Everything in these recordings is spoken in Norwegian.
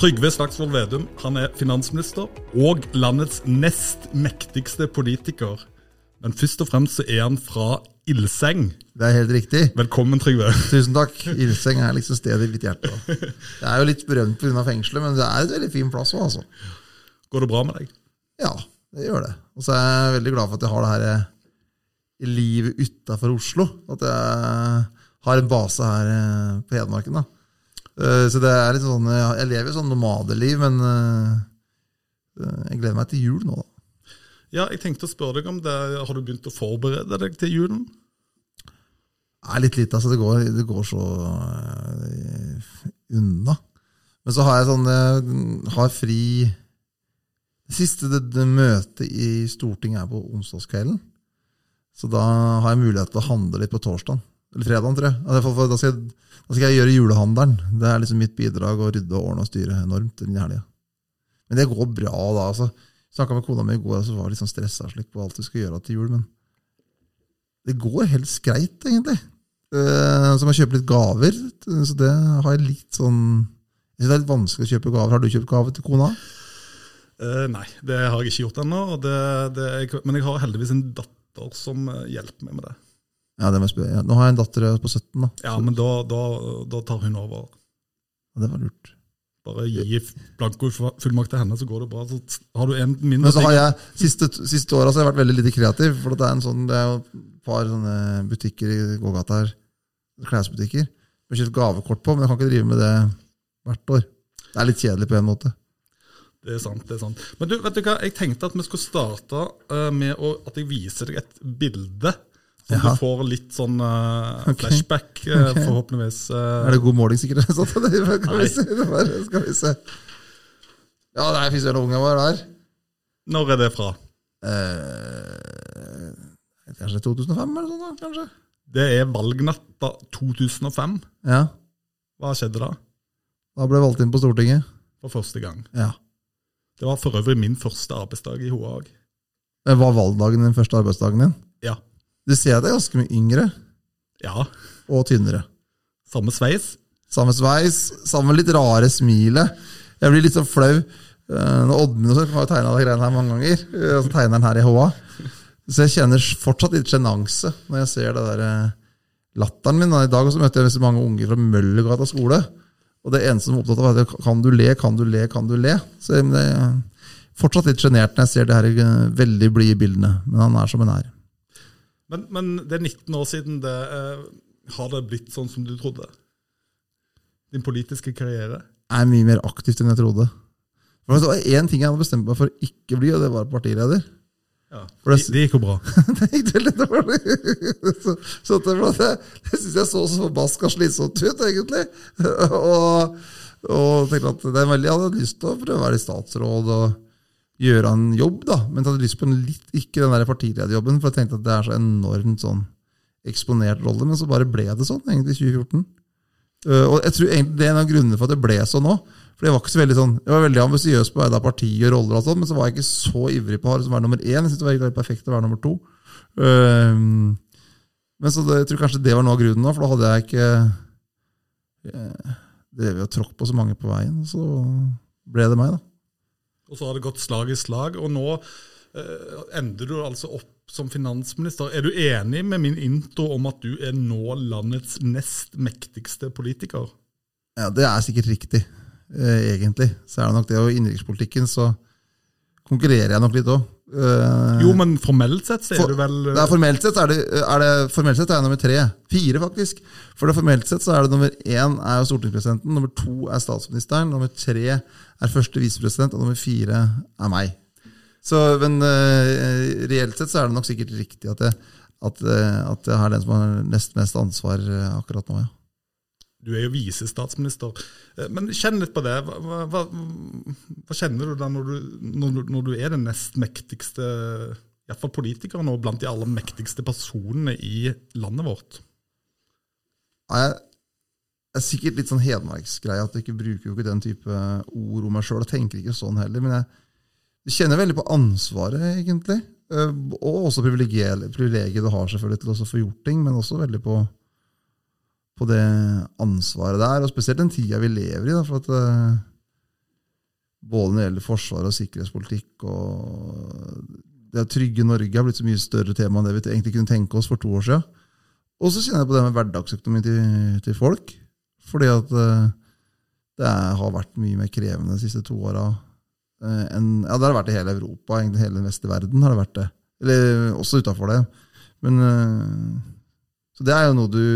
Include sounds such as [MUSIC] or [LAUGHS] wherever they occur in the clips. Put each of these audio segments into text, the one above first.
Trygve Slagsvold Vedum han er finansminister og landets nest mektigste politiker. Men først og fremst så er han fra Ildseng. Det er helt riktig. Velkommen, Trygve. Tusen takk. Ildseng er liksom stedet i mitt hjerte. Det er jo litt berømt pga. fengselet, men det er et veldig fin plass òg, altså. Går det bra med deg? Ja, det gjør det. Og så er jeg veldig glad for at jeg har det her eh, i livet utafor Oslo. At jeg har en base her eh, på Hedmarken. da. Eh, Så det er litt sånn, eh, Jeg lever jo sånn nomadeliv, men eh, jeg gleder meg til jul nå, da. Ja, jeg tenkte å spørre deg om det. Har du begynt å forberede deg til julen? Er litt lite, altså. Det går, det går så uh, unna. Men så har jeg sånn Jeg har fri Det siste det, det møtet i Stortinget er på onsdagskvelden. Så da har jeg mulighet til å handle litt på torsdag. Eller fredagen, tror jeg. Da skal, jeg. da skal jeg gjøre julehandelen. Det er liksom mitt bidrag å rydde og ordne og styre enormt den helga. Men det går bra da. altså. Snakka med kona mi i går, og så var jeg litt sånn stressa slik på alt du skal gjøre til jul. Men det går helt greit, egentlig. Eh, Så må jeg kjøpe litt gaver. Så det har jeg litt sånn Jeg synes det er litt vanskelig å kjøpe gaver. Har du kjøpt gave til kona? Uh, nei, det har jeg ikke gjort ennå. Men jeg har heldigvis en datter som eh, hjelper meg med det. Ja, det må jeg spørre. Ja, Nå har jeg en datter på 17, da. Ja, men da, da, da tar hun over. Ja, det var lurt. Bare gi blankofullmakt til henne, så går det bra. Så har du en mindre Men så har jeg siste, siste åra har jeg vært veldig lite kreativ. For det er, en sånn, det er jo et par sånne butikker i gågata her, klesbutikker. Har kjøpt gavekort på, men jeg kan ikke drive med det hvert år. Det er litt kjedelig på en måte. Det er sant. det er sant. Men du, vet du hva? jeg tenkte at vi skulle starte eh, med å, at jeg viser deg et bilde. Du får litt sånn uh, flashback, eh, Okay. forhåpentligvis. eh. Er det god måling, sikkert? [LAUGHS] Sånn, det vi se. Skal vi se. Ja, det er fy søren, ungen var der. Når er det fra? Eh, kanskje 2005 eller sånn, da? kanskje? Det er valgnatta 2005. Ja, Hva skjedde da? Da ble jeg valgt inn på Stortinget. For første gang. Ja. Det var for øvrig min første arbeidsdag i HA òg. Var valgdagen den første arbeidsdagen din. Ja. Du ser at jeg er ganske mye yngre ja. og tynnere. Samme sveis. Samme sveis, samme litt rare smilet. Jeg blir litt sånn flau. Eh, Når Oddmund har tegna de greiene her mange ganger, eh, og så tegner han her i HA. Så jeg kjenner fortsatt litt sjenanse når jeg ser det der eh, latteren min. I dag også møtte jeg så mange unger fra Møllergata skole. Og det eneste som er opptatt av, er kan du le, kan du le, kan du le? Så jeg er fortsatt litt sjenert når jeg ser det her veldig blide bildene. Men han er som han er. Men, men det er 19 år siden det eh, Har det blitt sånn som du trodde? Din politiske karriere? Jeg er mye mer aktivt enn jeg trodde. For Det var én ting jeg hadde bestemt meg for å ikke bli, og det var partileder. Ja. Det, det- gikk jo bra. [LAUGHS] Det gikk veldig dårlig. Så, så det, det, det syns jeg så så forbaska slitsomt ut, egentlig. Og, og tenkte at det er veldig, jeg hadde lyst til å prøve å være i statsråd og gjøre en jobb, da. Men jeg hadde lyst på en litt, ikke den der partilederjobben, for jeg tenkte at det er så enormt sånn eksponert rolle. Men så bare ble det sånn, egentlig, i 2014. Uh, og jeg tror egentlig det er en av grunnene for at det ble sånn nå. For jeg var ikke så veldig sånn, jeg var veldig ambisiøs på vegne av partiet og roller, og sånn, men så var jeg ikke så ivrig på å være nummer én. Jeg synes det var egentlig perfekt å være nummer to. Uh, men så det, jeg tror kanskje det var noe av grunnen for da hadde jeg ikke eh, drevet og tråkk på så mange på veien. Og så ble det meg, da. Og så har det gått slag i slag, og nå eh, ender du altså opp som finansminister. Er du enig med min intro om at du er nå landets nest mektigste politiker? Ja, Det er sikkert riktig, eh, egentlig. Så er det nok det. Og i innenrikspolitikken så konkurrerer jeg nok litt òg. Jo, men formelt sett så er For- du vel Det er formelt sett er det, er det formelt sett er jeg nummer tre. Fire, faktisk. For det formelt sett så er det nummer én er stortingspresidenten, nummer to er statsministeren, nummer tre er første visepresident, og nummer fire er meg. Så, men uh, reelt sett så er det nok sikkert riktig at jeg, at, at jeg har den som har nest mest ansvar akkurat nå, ja. Du er jo visestatsminister. Eh, Men kjenn litt på det. Hva, hva, hva, kjenner du da når du, når, når du er den nest mektigste i hvert fall politikeren og blant de aller mektigste personene i landet vårt? Jeg er sikkert litt sånn hedmarksgreie at jeg ikke bruker jo ikke den type ord om meg sjøl. Jeg tenker ikke sånn heller. Men jeg, kjenner veldig på ansvaret, egentlig. Eh, Og også privilegiet du har selvfølgelig til å få gjort ting, men også veldig på, på det ansvaret der. Og spesielt den tida vi lever i. Da, for at eh, Både når det gjelder forsvar og sikkerhetspolitikk. og Det å trygge Norge har blitt så mye større tema enn det vi egentlig kunne tenke oss for to år siden. Og så kjenner jeg på det med hverdagsøkonomien til, til folk. Fordi at eh, det har vært mye mer krevende de siste to åra. enn ja, det har vært i hele Europa, egentlig hele den vestlige verden. har det vært det. Eller også utafor det. Men, eh, så det er jo noe du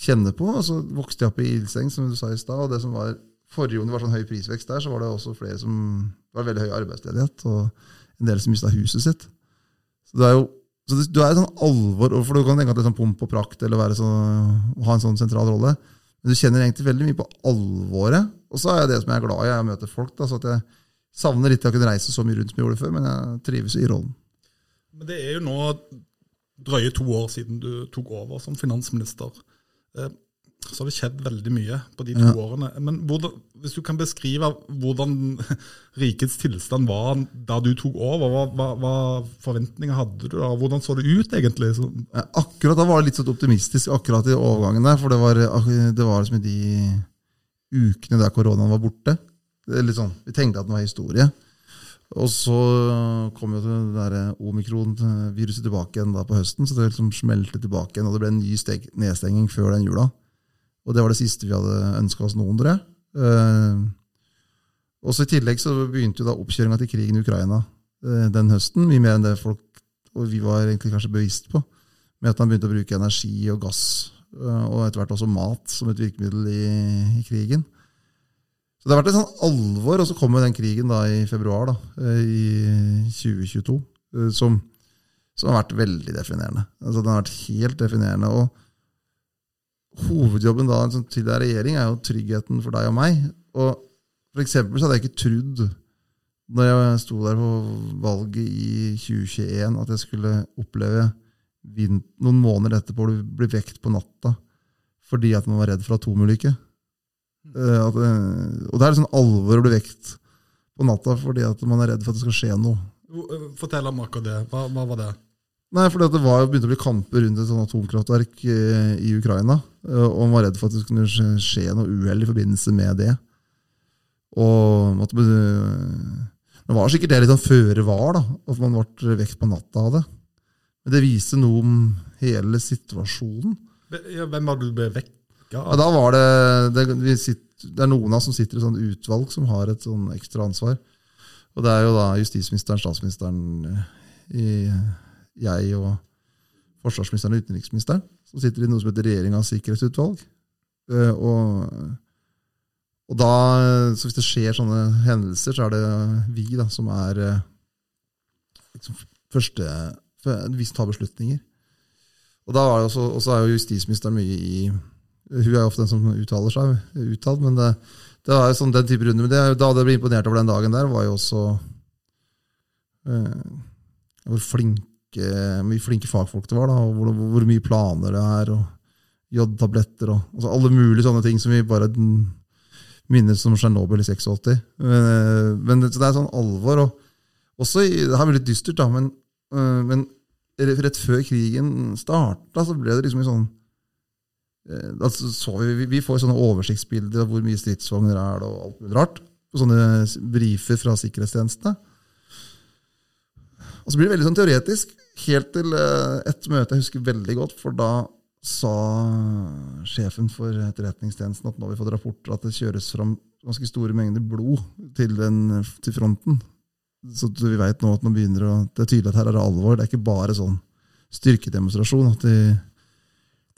kjenner på. Og så vokste jeg opp i ildseng, som du sa i stad. og det som var Forrige gang det var sånn høy prisvekst der, så var det også flere som det var veldig høy arbeidsledighet, og en del som mista huset sitt. Så det er jo så det, du er sånn alvor, for du kan tenke at det er sånn pomp og prakt eller sånn, ha en sånn sentral rolle. Men du kjenner egentlig veldig mye på alvoret. Og så er jeg det som jeg er glad i, jeg møter folk. Da, så at jeg savner litt å kunne reise så mye rundt som jeg gjorde før, men jeg trives i rollen. Men det er jo nå drøye to år siden du tok over som finansminister. Eh, så har det skjedd veldig mye på de to ja. årene. Men hvordan, hvis du kan beskrive hvordan [LAUGHS] rikets tilstand var da du tok over, hva, hva, hva forventninger hadde du? da? Hvordan så det ut, egentlig? Så akkurat Da var det litt sånn optimistisk akkurat i overgangen der. For det var, det var liksom i de ukene der koronaen var borte. Sånn, vi tenkte at det var historie. Og så kom jo det omikron-viruset tilbake igjen da på høsten, så det liksom smelte tilbake igjen, og det ble en ny nedstenging før den jula. Og det var det siste vi hadde ønska oss noen, tror jeg. Eh, også I tillegg så begynte jo da oppkjøringa til krigen i Ukraina eh, den høsten. Mye mer enn det folk og vi var egentlig kanskje bevisst på. Med at man begynte å bruke energi og gass, eh, og etter hvert også mat, som et virkemiddel i, i krigen. Så det har vært et sånn alvor, og så kom den krigen da i februar da, eh, i 2022, eh, som, som, har vært veldig definerende. Altså Den har vært helt definerende. og Hovedjobben da liksom, til en regjering er jo tryggheten for deg og meg. Og For eksempel så hadde jeg ikke trodd, når jeg sto der på valget i 2021, at jeg skulle oppleve noen måneder etterpå å bli vekt på natta fordi at man var redd for atomulykke. Uh, at, og det er sånn alvor å bli vekt på natta fordi at man er redd for at det skal skje noe. Eh, fortell om akkurat det. Hva, hva, var det? Nei, fordi Det var, begynte å bli kamper rundt et sånt atomkraftverk i Ukraina. Og man var redd for at det skulle skje noe uhell i forbindelse med det. Og at Det var sikkert det litt sånn føre var, da, at man ble vekt på natta av det. Men det viser noe om hele situasjonen. Hvem var det du ble vekt ja, da var det det, sitter, det, er noen av oss som sitter i sånn utvalg som har et sånn ekstra ansvar. Og det er jo da justisministeren, statsministeren, i, jeg og forsvarsministeren og utenriksministeren som sitter i noe som heter Regjeringas sikkerhetsutvalg. Eh, og, og da, så hvis det skjer sånne hendelser, så er det vi da, som er eh, liksom, første Vi tar beslutninger. Og da er også er jo justisministeren mye i hun er ofte den som uttaler seg uttalt, men det, det er sånn den type runder. Men det, da jeg ble imponert over den dagen der, var jo også eh, hvor flinke, mye flinke fagfolk det var. da, og hvor, hvor mye planer det er, og jodtabletter og altså alle mulige sånne ting som vi bare minnes som Tsjernobyl i 86. Men, eh, men det, det, er sånn alvor. og også, Det her blir litt dystert, da, men, eh, men rett før krigen starta, så ble det liksom en sånn altså, vi, vi, får sånne oversiktsbilder av hvor mye stridsvogner er det, og alt mulig rart. Sånne brifer fra sikkerhetstjenestene. Og så blir det veldig sånn teoretisk, helt til eh, et møte jeg husker veldig godt. For da sa sjefen for Etterretningstjenesten at nå har vi fått rapporter at det kjøres fram ganske store mengder blod til, den, til fronten. Så vi vet nå at nå begynner å, det er tydelig at her er det alvor. Det er ikke bare sånn styrkedemonstrasjon. at de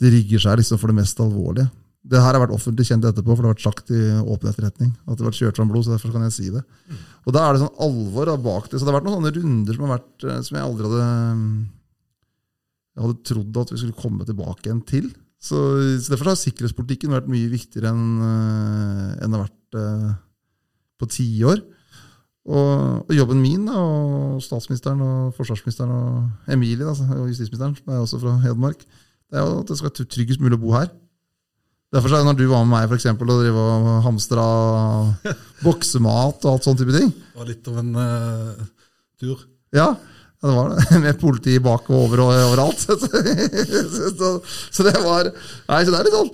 de rigger seg liksom for det mest alvorlige. Det her har vært offentlig kjent etterpå, for det har vært sagt i åpen etterretning. At det har vært kjørt fram blod, så derfor kan jeg si det. Mm. Og da er det sånn alvor bak det. Så det har vært noen sånne runder som har vært, eh, som jeg aldri hadde Jeg hadde trodd at vi skulle komme tilbake igjen til. Så, så Derfor har sikkerhetspolitikken vært mye viktigere enn uh, det har vært uh, på tiår. Og, og jobben min da, og statsministeren og forsvarsministeren og Emilie, da, og justisministeren, som er også fra Hedmark, det er jo at det skal være tryggest mulig å bo her. Derfor er det når du var med meg for eksempel, og drive og hamstra [LAUGHS] boksemat og alt sånne type ting Det var litt av en uh, tur. Ja, det var det. [LAUGHS] Med politi bak og over og overalt. [LAUGHS] så, så det var Nei, så det er litt sånn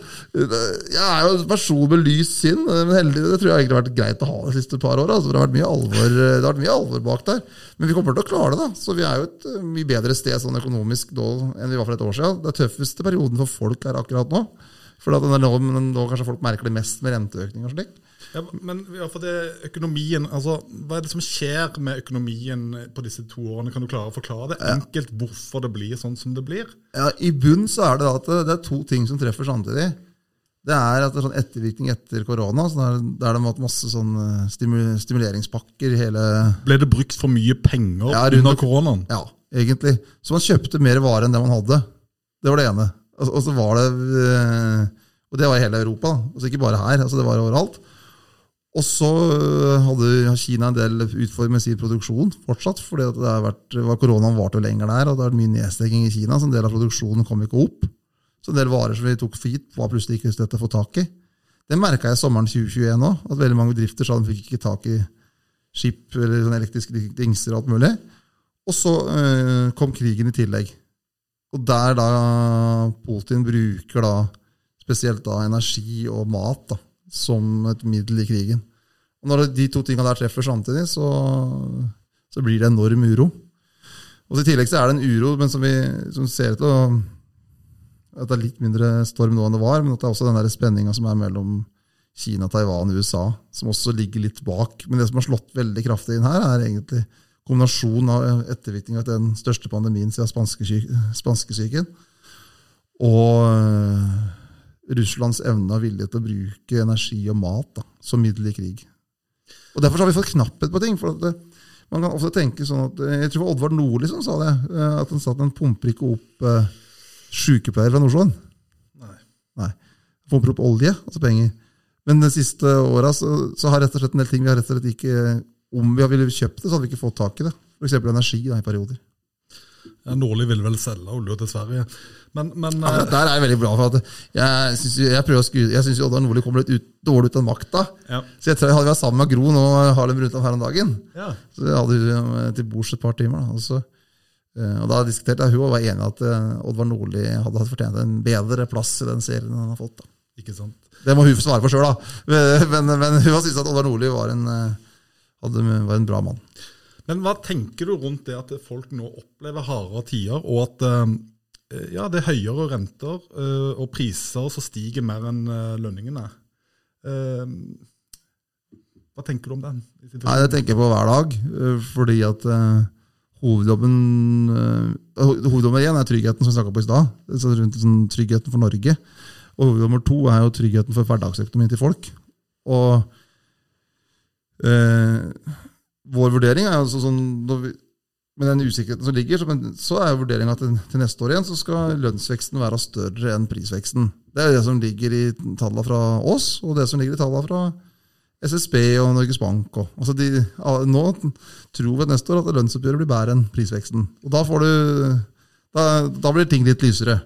Jeg er jo en person med lys sinn, men heldig, det tror jeg egentlig har vært greit å ha de siste par åra. Altså, det, har vært mye alvor, det har vært mye alvor bak der. Men vi kommer til å klare det. da. Så vi er jo et eh, mye bedre sted sånn økonomisk nå enn vi var for et år siden. Det tøffeste perioden for folk er akkurat nå. For at nå, nå kanskje folk merker det mest med renteøkning og slik. Ja, men det økonomien, altså, Hva er det som skjer med økonomien på disse to årene? Kan du klare å forklare det enkelt hvorfor det blir sånn som det blir? Ja, I bunn så er det at det er to ting som treffer samtidig. Det er at det er sånn ettervirkning etter korona. så Der, der har det vært masse sånn stimuleringspakker i hele Ble det brukt for mye penger ja, under koronaen? Ja, egentlig. Så man kjøpte mer varer enn det man hadde. Det var det ene. Og så var det eh, Og det var i hele Europa. Altså ikke bare her. altså Det var overalt. Og så øh, hadde Kina en del utfordringer med sin produksjon fortsatt. fordi det vært, Koronaen varte jo lenger der, og det har vært mye nedstenging i Kina. Så en del av produksjonen kom ikke opp. Så en del varer som vi tok for gitt, var plutselig ikke lett å få tak i. Det merka jeg sommeren 2021 òg. At veldig mange bedrifter sa de fikk ikke tak i skip eller sånn elektriske dingser og alt mulig. Og så øh, kom krigen i tillegg. Og der da Putin bruker da spesielt da energi og mat da, som et middel i krigen. Når de to tingene der treffer samtidig, så, så blir det enorm uro. Og I tillegg så er det en uro men som vi som ser ut til å at det er litt mindre storm nå enn det var, men at det er også den spenninga som er mellom Kina, Taiwan og USA, som også ligger litt bak. Men det som har slått veldig kraftig inn her, er egentlig kombinasjonen av ettervirkning av den største pandemien siden spanskesyken, og Russlands evne og vilje til å bruke energi og mat da, som middel i krig. Og Derfor har vi fått knapphet på ting. for det, Man kan ofte tenke sånn at, Jeg tror det var Oddvar Nordli som sa det. Eh, at han sa at han pumper ikke opp uh, sykepleiere fra Nordsjøen. Nei. Nei. Pumper opp olje, altså penger. Men de siste åra så, så, har rett og slett en del ting vi har rett og slett ikke Om vi ville kjøpt det, så hadde vi ikke fått tak i det. F.eks. energi da, i perioder. Nordli ville vel selge olja til Sverige. Men, men ja, Der er jeg veldig glad for at jeg syns jeg skru, jeg syns Oddvar Nordli kommer litt ut, dårlig ut av makta. Ja. Så jeg tror jeg hadde vært sammen med Gro nå Harlem Brundtland her om dagen. Ja. Så jeg hadde hun til bords et par timer. Da. Og, så, eh, og da diskuterte jeg, Hun var enig i at eh, Oddvar Nordli hadde hatt fortjent en bedre plass i den serien han har fått. Da. Ikke sant? Det må hun svare for sjøl, da. [LAUGHS] Men, men, hun syntes at Oddvar Nordli var en, eh, var en bra mann. Men hva tenker du rundt det at folk nå opplever hardere tider, og at eh, ja, det er høyere renter eh, og priser som stiger mer enn eh, lønningene? Hva tenker du om den? Nei, Det tenker jeg på hver dag. Fordi at hovedjobben Hovedjobben igjen er tryggheten, som vi snakka på i stad. Rundt sånn, tryggheten for Norge. Og hovedjobb nummer to er jo tryggheten for hverdagsøkonomien til folk. Og eh, vår vurdering er altså sånn vi, Med den usikkerheten som ligger, så, så er vurderinga at til neste år igjen så skal lønnsveksten være større enn prisveksten. Det er det som ligger i tallene fra oss, og det som ligger i tallene fra SSB og Norges Bank. Og, altså de, nå tror vi neste år at lønnsoppgjøret blir bedre enn prisveksten. Og da, du, da, da blir ting litt lysere.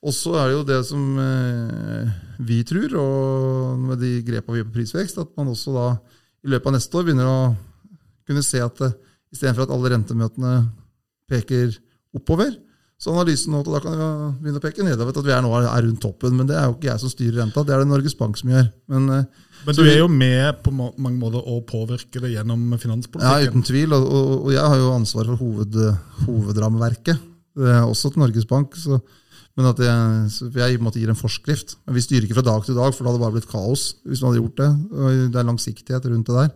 Og så er det jo det som eh, vi tror, og med de grepene vi gjør på prisvekst, at man også da i løpet av neste år begynner å kunne se at uh, istedenfor at alle rentemøtene peker oppover, så analysen nå, da kan vi begynne å peke nedover at vi er nå er rundt toppen. Men det er jo ikke jeg som styrer renta, det er det Norges Bank som gjør. Men, uh, men du er jo med på mange måter å påvirke det gjennom finanspolitikken? Ja, uten tvil. Og, og, og jeg har jo ansvar for hoved, hovedrammeverket, også til Norges Bank. så men at jeg, jeg måte gir en forskrift. Men Vi styrer ikke fra dag til dag, for da hadde det bare blitt kaos hvis man hadde gjort det. Det er langsiktighet rundt det der.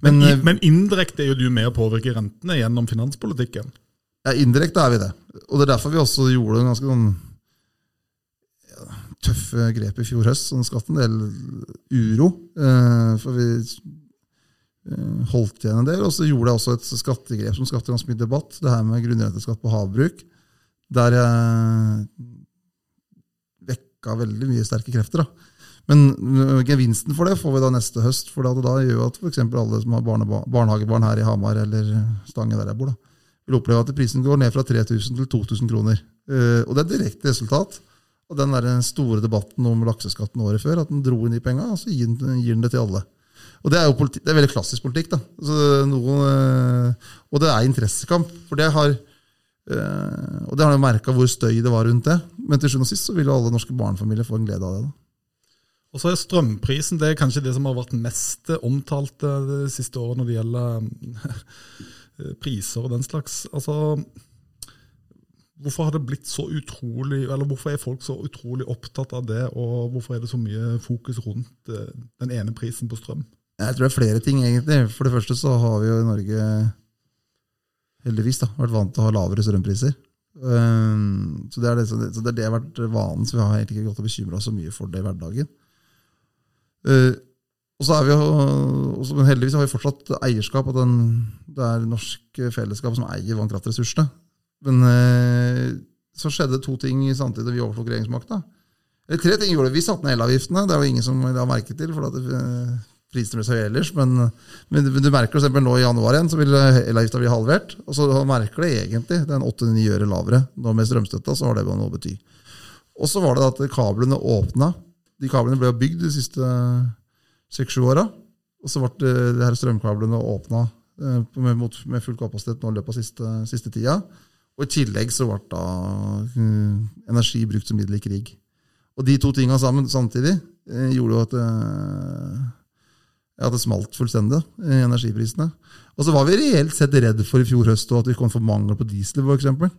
Men, men, eh, men indirekte er jo du med å påvirke rentene gjennom finanspolitikken? Ja, indirekte er vi det. Og det er derfor vi også gjorde en ganske sånn tøffe grep i fjor høst, som skapte en del uro. Eh, for vi eh, holdt igjen en del. Og så gjorde jeg også et skattegrep som skapte ganske mye debatt. Det her med grunnrenteskatt på havbruk. Der jeg vekka veldig mye sterke krefter. da. Men øh, gevinsten for det får vi da neste høst. For det da gjør at f.eks. alle som har barnehagebarn her i Hamar eller Stange, der jeg bor, da, vil oppleve at prisen går ned fra 3000 til 2000 kroner. Uh, og det er direkte resultat av den der store debatten om lakseskatten året før. At den dro inn de penga, og så gir den, det til alle. Og Det er jo politi det er veldig klassisk politikk. da. Altså, noen, og det er interessekamp. For det har Eh, og det har jeg merka hvor støy det var rundt det. Men til sjuende og sist så vil jo alle norske barnefamilier få en glede av det. da. Og så er strømprisen det er kanskje det som har vært mest omtalt eh, det siste året når det gjelder eh, priser og den slags. Altså, hvorfor har det blitt så utrolig, eller hvorfor er folk så utrolig opptatt av det, og hvorfor er det så mye fokus rundt eh, den ene prisen på strøm? Jeg tror det er flere ting, egentlig. For det første så har vi jo i Norge heldigvis da, vært vant til å ha lavere strømpriser. Um, så, det er det, så, det, så det er det har vært vanen, så vi har egentlig ikke gått og bekymra oss så mye for det i hverdagen. Uh, og så er vi jo, Men heldigvis har vi fortsatt eierskap, og den, det er norsk fellesskap som eier vannkraftressursene. Men uh, så skjedde to ting samtidig da vi overtok regjeringsmakta. Eller tre ting gjorde det. Vi satte ned elavgiftene. Det er jo ingen som la merke til. for at uh, prisene ble så høye ellers, men, men, du merker f.eks. nå i januar igjen, så vil elavgifta bli halvert. Og så merker det egentlig Det er 8-9 øre lavere. Nå med strømstøtta så har det noe å bety. Og så var det at kablene åpna. De kablene ble bygd de siste seks-sju åra. Og så ble de her strømkablene åpna med, med, full kapasitet nå i løpet av siste, siste tida. Og i tillegg så ble da uh, energi brukt som middel i krig. Og de to tinga sammen samtidig uh, gjorde jo at ja, det smalt fullstendig i energiprisene. Og så var vi reelt sett redd for i fjor høst at vi kom for mangel på diesel. For eksempel.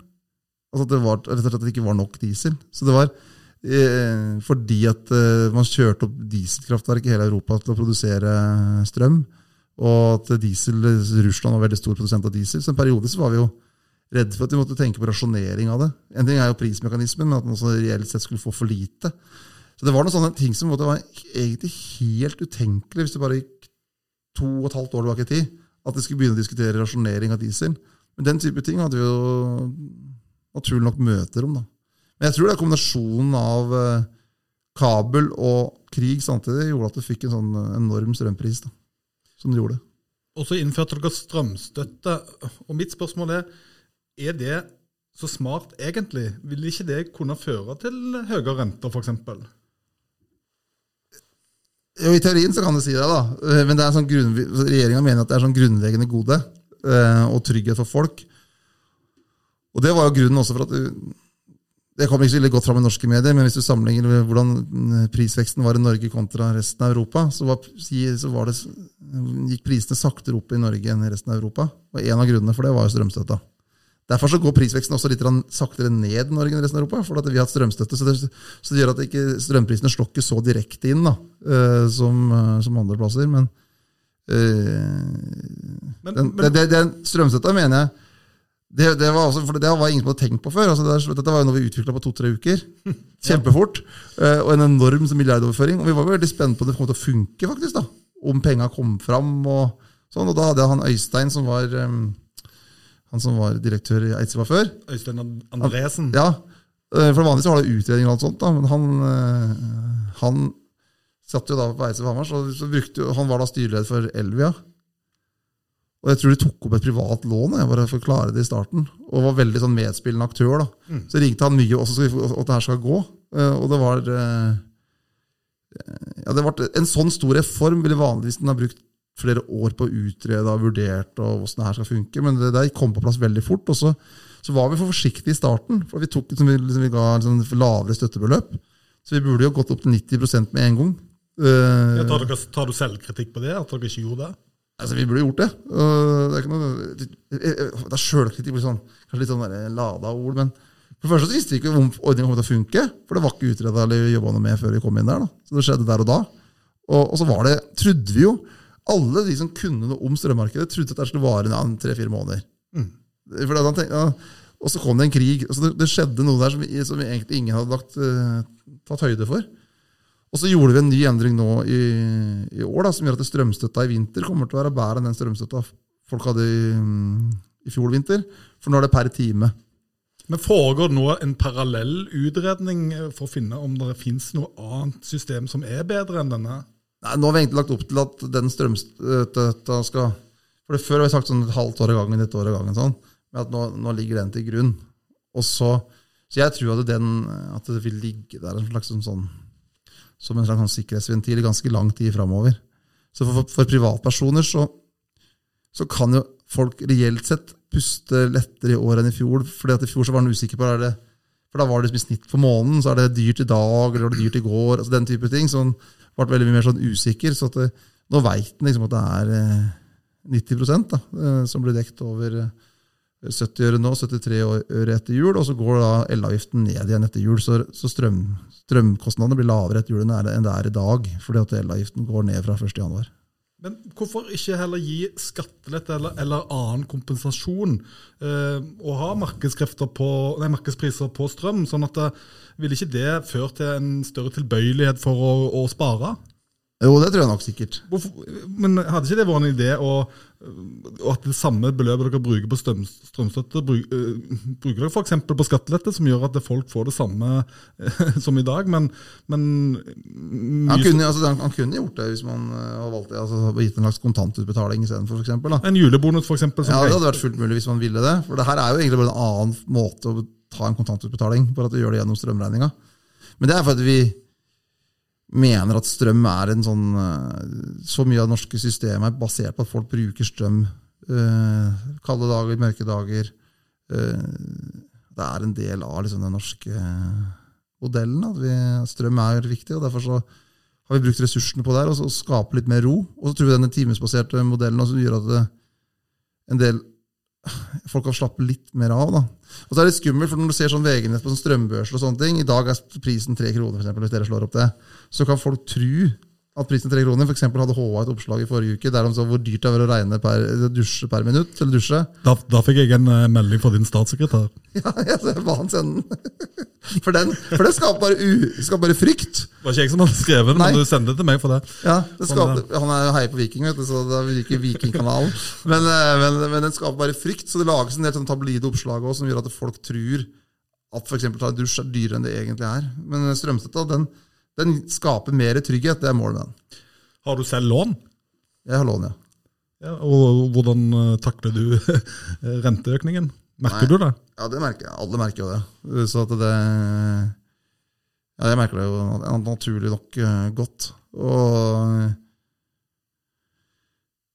altså at det, at det ikke var nok diesel. Så det var eh, fordi at eh, man kjørte opp dieselkraftverk i hele Europa til å produsere strøm. Og at diesel, Russland var veldig stor produsent av diesel. Så en periode så var vi jo redde for at vi måtte tenke på rasjonering av det. En ting er jo prismekanismen, men at man også reelt sett skulle få for lite. Så det var noen sånne ting som var egentlig helt utenkelig hvis det bare gikk to og et halvt år tilbake i tid, at vi skulle begynne å diskutere rasjonering av diesel. Men den type ting hadde vi jo naturlig nok møter om. da. Men jeg tror det er kombinasjonen av eh, kabel og krig samtidig gjorde at du fikk en sånn eh, enorm strømpris. da, som det gjorde. Og så innførte dere strømstøtte. Og mitt spørsmål er er det så smart egentlig? Vil ikke det kunne føre til høyere renter, f.eks.? Jo, I teorien så kan du si det, da. Eh, men det er sånn grunn, regjeringa mener at det er sånn grunnleggende gode eh, og trygghet for folk. Og Det var jo grunnen også for at Det kommer ikke så godt fram i norske medier, men hvis du sammenligner hvordan mm, prisveksten var i Norge kontra resten av Europa, så, var, så var det, gikk prisene saktere opp i Norge enn i resten av Europa. Og En av grunnene for det var jo strømstøtta. Derfor så går prisveksten også litt saktere ned i Norge enn resten av Europa. for at vi har hatt strømstøtte, så det, så det gjør at ikke strømprisene slår ikke så direkte inn da, uh, som, uh, som, andre plasser. Men, øh, men, den, men det, strømstøtta mener jeg det, det, var også, for det var ingen som hadde tenkt på før. Altså det, dette var jo noe vi utvikla på to-tre uker. [LAUGHS] Kjempefort. og en enorm milliardoverføring. Og vi var veldig spent på om det kom til å funke, faktisk. da, Om penga kom fram. Og sånn, og da hadde jeg han Øystein, som var um, han som var direktør i Eidsiva før. Øystein Andresen? Ja. Eh, for Vanligvis har det utredning og alt sånt, da, men han, uh, han satt jo da på Eidsiva Hamar, så, så brukte, han var da styreleder for Elvia. Og jeg tror de tok opp et privat lån jeg, bare for å klare det i starten. Og var veldig sånn medspillende aktør. da. Mm. Så ringte han mye også at det her skal gå. Eh, og det var ja, det var En sånn stor reform ville vanligvis den ha brukt flere år på å utrede og vurdert og hvordan det her skal funke. Men det der kom på plass veldig fort. Og så, så var vi for forsiktige i starten. For vi, tok, liksom, vi, liksom, vi ga liksom, lavere støttebeløp. Så vi burde jo gått opp til 90% med en gang. Uh, ja, tar, dere, tar, du selvkritikk på det? At dere ikke gjorde det? Altså, Vi burde gjort det. Det er noe, det er Sjølkritikk blir sånn, kanskje litt sånn lada ord. men for det første så visste vi ikke om ordningen kom til å funke, for det var ikke utreda eller jobba noe med før vi kom inn der. da. Så det skjedde der og da. Og, og så var det, trodde vi jo alle de som kunne noe om strømmarkedet, trodde at det skulle vare ja, tre-fire måneder. Mm. Tenkte, ja, og så kom det en krig. og det, det, skjedde noe der som, som egentlig ingen hadde lagt, uh, tatt høyde for. Og så gjorde vi en ny endring nå i, i år da, som gjør at strømstøtta i vinter kommer til å være bedre enn den strømstøtta folk hadde i, i fjor vinter. For nå er det per time. Men Foregår det nå en parallell utredning for å finne om det finnes noe annet system som er bedre enn denne? Nei, Nå har vi egentlig lagt opp til at den strømstøtta skal For det Før har vi sagt sånn et halvt år av gangen, et år av gangen. sånn, Men at nå, nå, ligger den til grunn. Og så, så jeg tror at, den, at det vil ligge der en slags sånn, sånn som en slags sånn sikkerhetsventil i ganske lang tid framover. Så for, for, privatpersoner så, så, kan jo folk reelt sett puste lettere i år enn i fjor. fordi at i fjor så var han usikker på det, For da var det liksom i snitt for måneden, så er det dyrt i dag eller var det dyrt i går. altså Den type ting. Han ble veldig mye mer sånn usikker. så det, nå veit en liksom at det er eh, 90 da, eh, som blir dekt over eh, 70 øre nå, 73 øre etter jul, og så går da elavgiften ned igjen etter jul. Så, så strøm, strømkostnadene blir lavere etter jul enn det er i dag, fordi at elavgiften går ned fra 1. januar. Men hvorfor ikke heller gi skattelette eller, eller annen kompensasjon, eh, og ha på, nei, markedspriser på strøm? sånn at det, Vil ikke det føre til en større tilbøyelighet for å, å spare? Jo, det tror jeg nok sikkert. Hvorfor, men hadde ikke det vært en idé å, at det samme beløpet dere bruker på strøm, strømstøtte, bruk, uh, bruker dere f.eks. på skattelette, som gjør at folk får det samme uh, som i dag, men, men han, kunne, altså, han, han, kunne, gjort det hvis man uh, hadde valgt det, altså, gitt en slags kontantutbetaling istedenfor. En julebonus, f.eks. Ja, det hadde vært fullt mulig hvis man ville det. For det her er jo egentlig bare en annen måte å ta en kontantutbetaling bare at du gjør det gjennom strømregninga. Men det er for at vi mener at strøm er en sånn eh, Så mye av det norske systemet er basert på at folk bruker strøm uh, kalde dager, mørke dager. Uh, det er en del av liksom, den norske modellen. At vi, strøm er viktig, og derfor har vi brukt ressursene på det her, og så skape litt mer ro. Og så tror vi denne timesbaserte modellen også gjør at det, en del folk kan slappe litt mer av. da. Og så er det skummelt, for Når du ser sånn VG-nett på sånn strømbørser og sånne ting, I dag er prisen tre kroner, for eksempel, hvis dere slår opp det. Så kan folk tro at prisen er tre kroner. For hadde HA et oppslag i forrige uke der de sa hvor dyrt det er å regne per, dusje per minutt. eller dusje. Da, da fikk jeg en uh, melding fra din statssekretær. [LAUGHS] Ja, jeg ba han sende den. For den, for det skaper, bare u, skaper bare frykt. Det var ikke jeg som hadde skrevet den, men du sendte det til meg for det. Ja, det skaper, Han er jo heier på Viking, vet du, så da liker Vikingkanalen. Men, eh, men, men, den skaper bare frykt, så det lages en del sånn tabloide oppslag også, som gjør at folk tror at f.eks. ta en dusj er dyrere enn det egentlig er. Men strømstøtta den, den skaper mer trygghet. Det er målet med den. Har du selv lån? Jeg har lån, ja. ja og hvordan eh, takler du [LAUGHS] renteøkningen? Merker Nei. du det? Ja, det merker jeg. Alle merker jo det. Så at det Ja, jeg merker det jo naturlig nok uh, godt. Og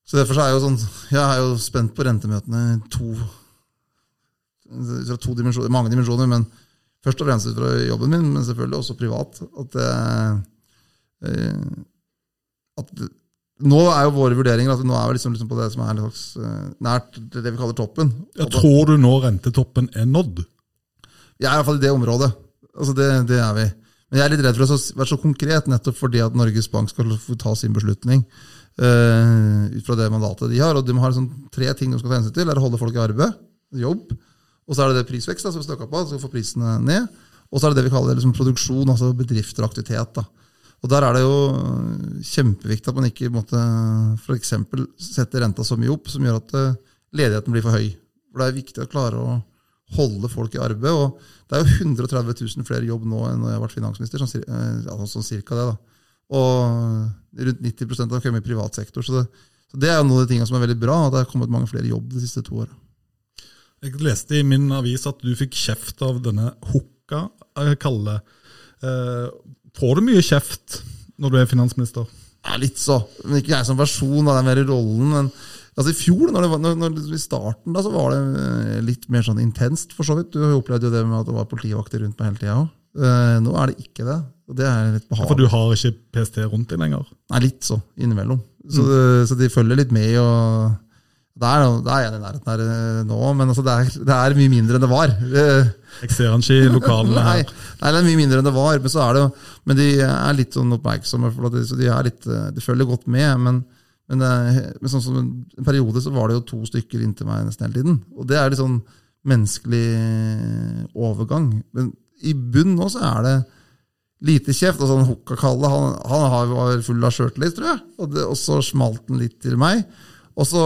Så derfor så er jeg jo sånn Jeg er jo spent på rentemøtene to to dimensjoner, mange dimensjoner, men først og fremst fra jobben min, men selvfølgelig også privat. At, uh, at nå er jo våre vurderinger at nå er vi liksom, liksom på det som er slags, uh, nært det vi kaller toppen. Jeg tror du nå rentetoppen er nådd? Jeg er i hvert fall i det området. Altså det, det, er vi. Men jeg er litt redd for å være så konkret, nettopp fordi at Norges Bank skal få ta sin beslutning uh, ut fra det mandatet de har. Og de har liksom tre ting de skal ta hensyn til. Er å holde folk i arbeid, jobb. Og så er det det prisvekst, da, som vi snakka på, så får prisene ned. Og så er det det vi kaller liksom produksjon, altså bedrifter og aktivitet. da. Og Der er det jo kjempeviktig at man ikke måtte f.eks. setter renta så mye opp som gjør at eh, ledigheten blir for høy. For Det er viktig å klare å holde folk i arbeid. og Det er jo 130 000 flere jobb nå enn når jeg har vært finansminister. Sånn, altså sånn cirka det da. Og rundt 90 har kommet i privat sektor. Så det, så det er jo noen av de tingene som er veldig bra. at Det har kommet mange flere jobb de siste to åra. Jeg leste i min avis at du fikk kjeft av denne Hukka, Kalle. Eh, Får du mye kjeft når du er finansminister? Ja, litt så. Men ikke jeg som person, da, det er mer i rollen. men altså I fjor, når, var, når, når, i starten, da, så var det eh, litt mer sånn intenst, for så vidt. Du opplevde jo det med at det var politivakter rundt meg hele tida òg. Uh, nå er det ikke det. og det er litt behagelig. Ja, for du har ikke PST rundt deg lenger? Nei, litt så. Innimellom. Så, mm. så de følger litt med. og det er, det er jeg i nærheten her eh, nå, men altså det, er, det, er, mye mindre enn det var. Jeg ser han ikke i lokalene [LAUGHS] her. Nei, nei, det er mye mindre enn det var, men, så er det, men de er litt sånn oppmerksomme. For de, så de, er litt, eh, de følger godt med. Men, men, men sånn som en, en, periode så var det jo to stykker inntil meg nesten hele tiden. Og det er litt sånn menneskelig overgang. Men i bunn nå så er det lite kjeft. og sånn Hukka-Kalle han, han var full av sjøltillit, tror jeg. Og, det, og så smalt den litt til meg. Og så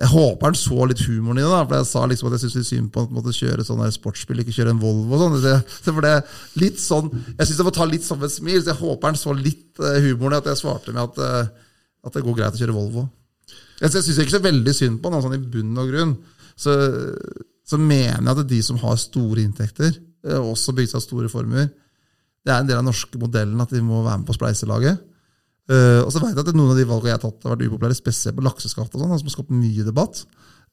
Jeg håper han så litt humoren i det. da, for Jeg sa liksom at jeg syntes litt synd på måtte kjøre sånn sportsbil, ikke kjøre en Volvo. og sånn, Så for det litt sånn, Jeg syns det må ta litt som et smil, så jeg håper han så litt uh, humoren i at jeg svarte med at, uh, at det går greit å kjøre Volvo. Jeg, jeg syns ikke så veldig synd på han, sånn i bunn og grunn. Så, så mener jeg at de som har store inntekter, også bygd seg store formuer, det er en del av den norske modellen at de må være med på spleiselaget. Uh, og så vet jeg at noen av de valgene jeg har tatt, har vært upopulære, spesielt på lakseskatt, og sånn, som har skapt mye debatt.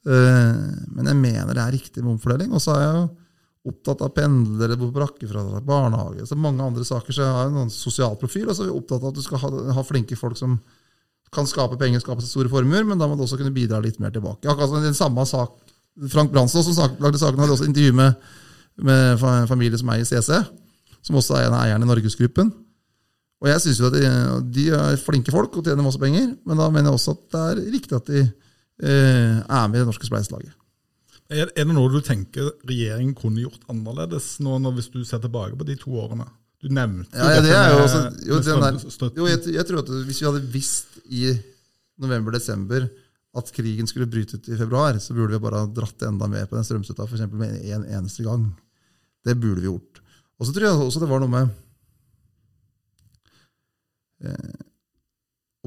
Uh, men jeg mener det er riktig med omfordeling. Og så er jeg jo opptatt av pendlere, brakkefradrag, barnehage så mange andre saker. Så jeg har en sånn sosial profil, og så er vi opptatt av at du skal ha, ha flinke folk som kan skape penger, skape seg store formuer, men da må du også kunne bidra litt mer tilbake. Akkurat den samme sak, Frank Bransdal, som lagde saken, hadde også intervju med, med familie som eier CC, som også er en av eierne i Norgesgruppen. Og jeg syns jo at de, de, er flinke folk og tjener masse penger, men da mener jeg også at det er riktig at de eh, er med i det norske spleiselaget. Er, er det noe du tenker regjeringen kunne gjort annerledes nå når, hvis du ser tilbake på de to årene? Du nevnte ja, ja, det er jo også, jo, der, jo jeg, jeg, tror at Hvis vi hadde visst i november-desember at krigen skulle bryte ut i februar, så burde vi bare ha dratt enda mer på den strømstøtta for med en eneste gang. Det burde vi gjort. Og så tror jeg også det var noe med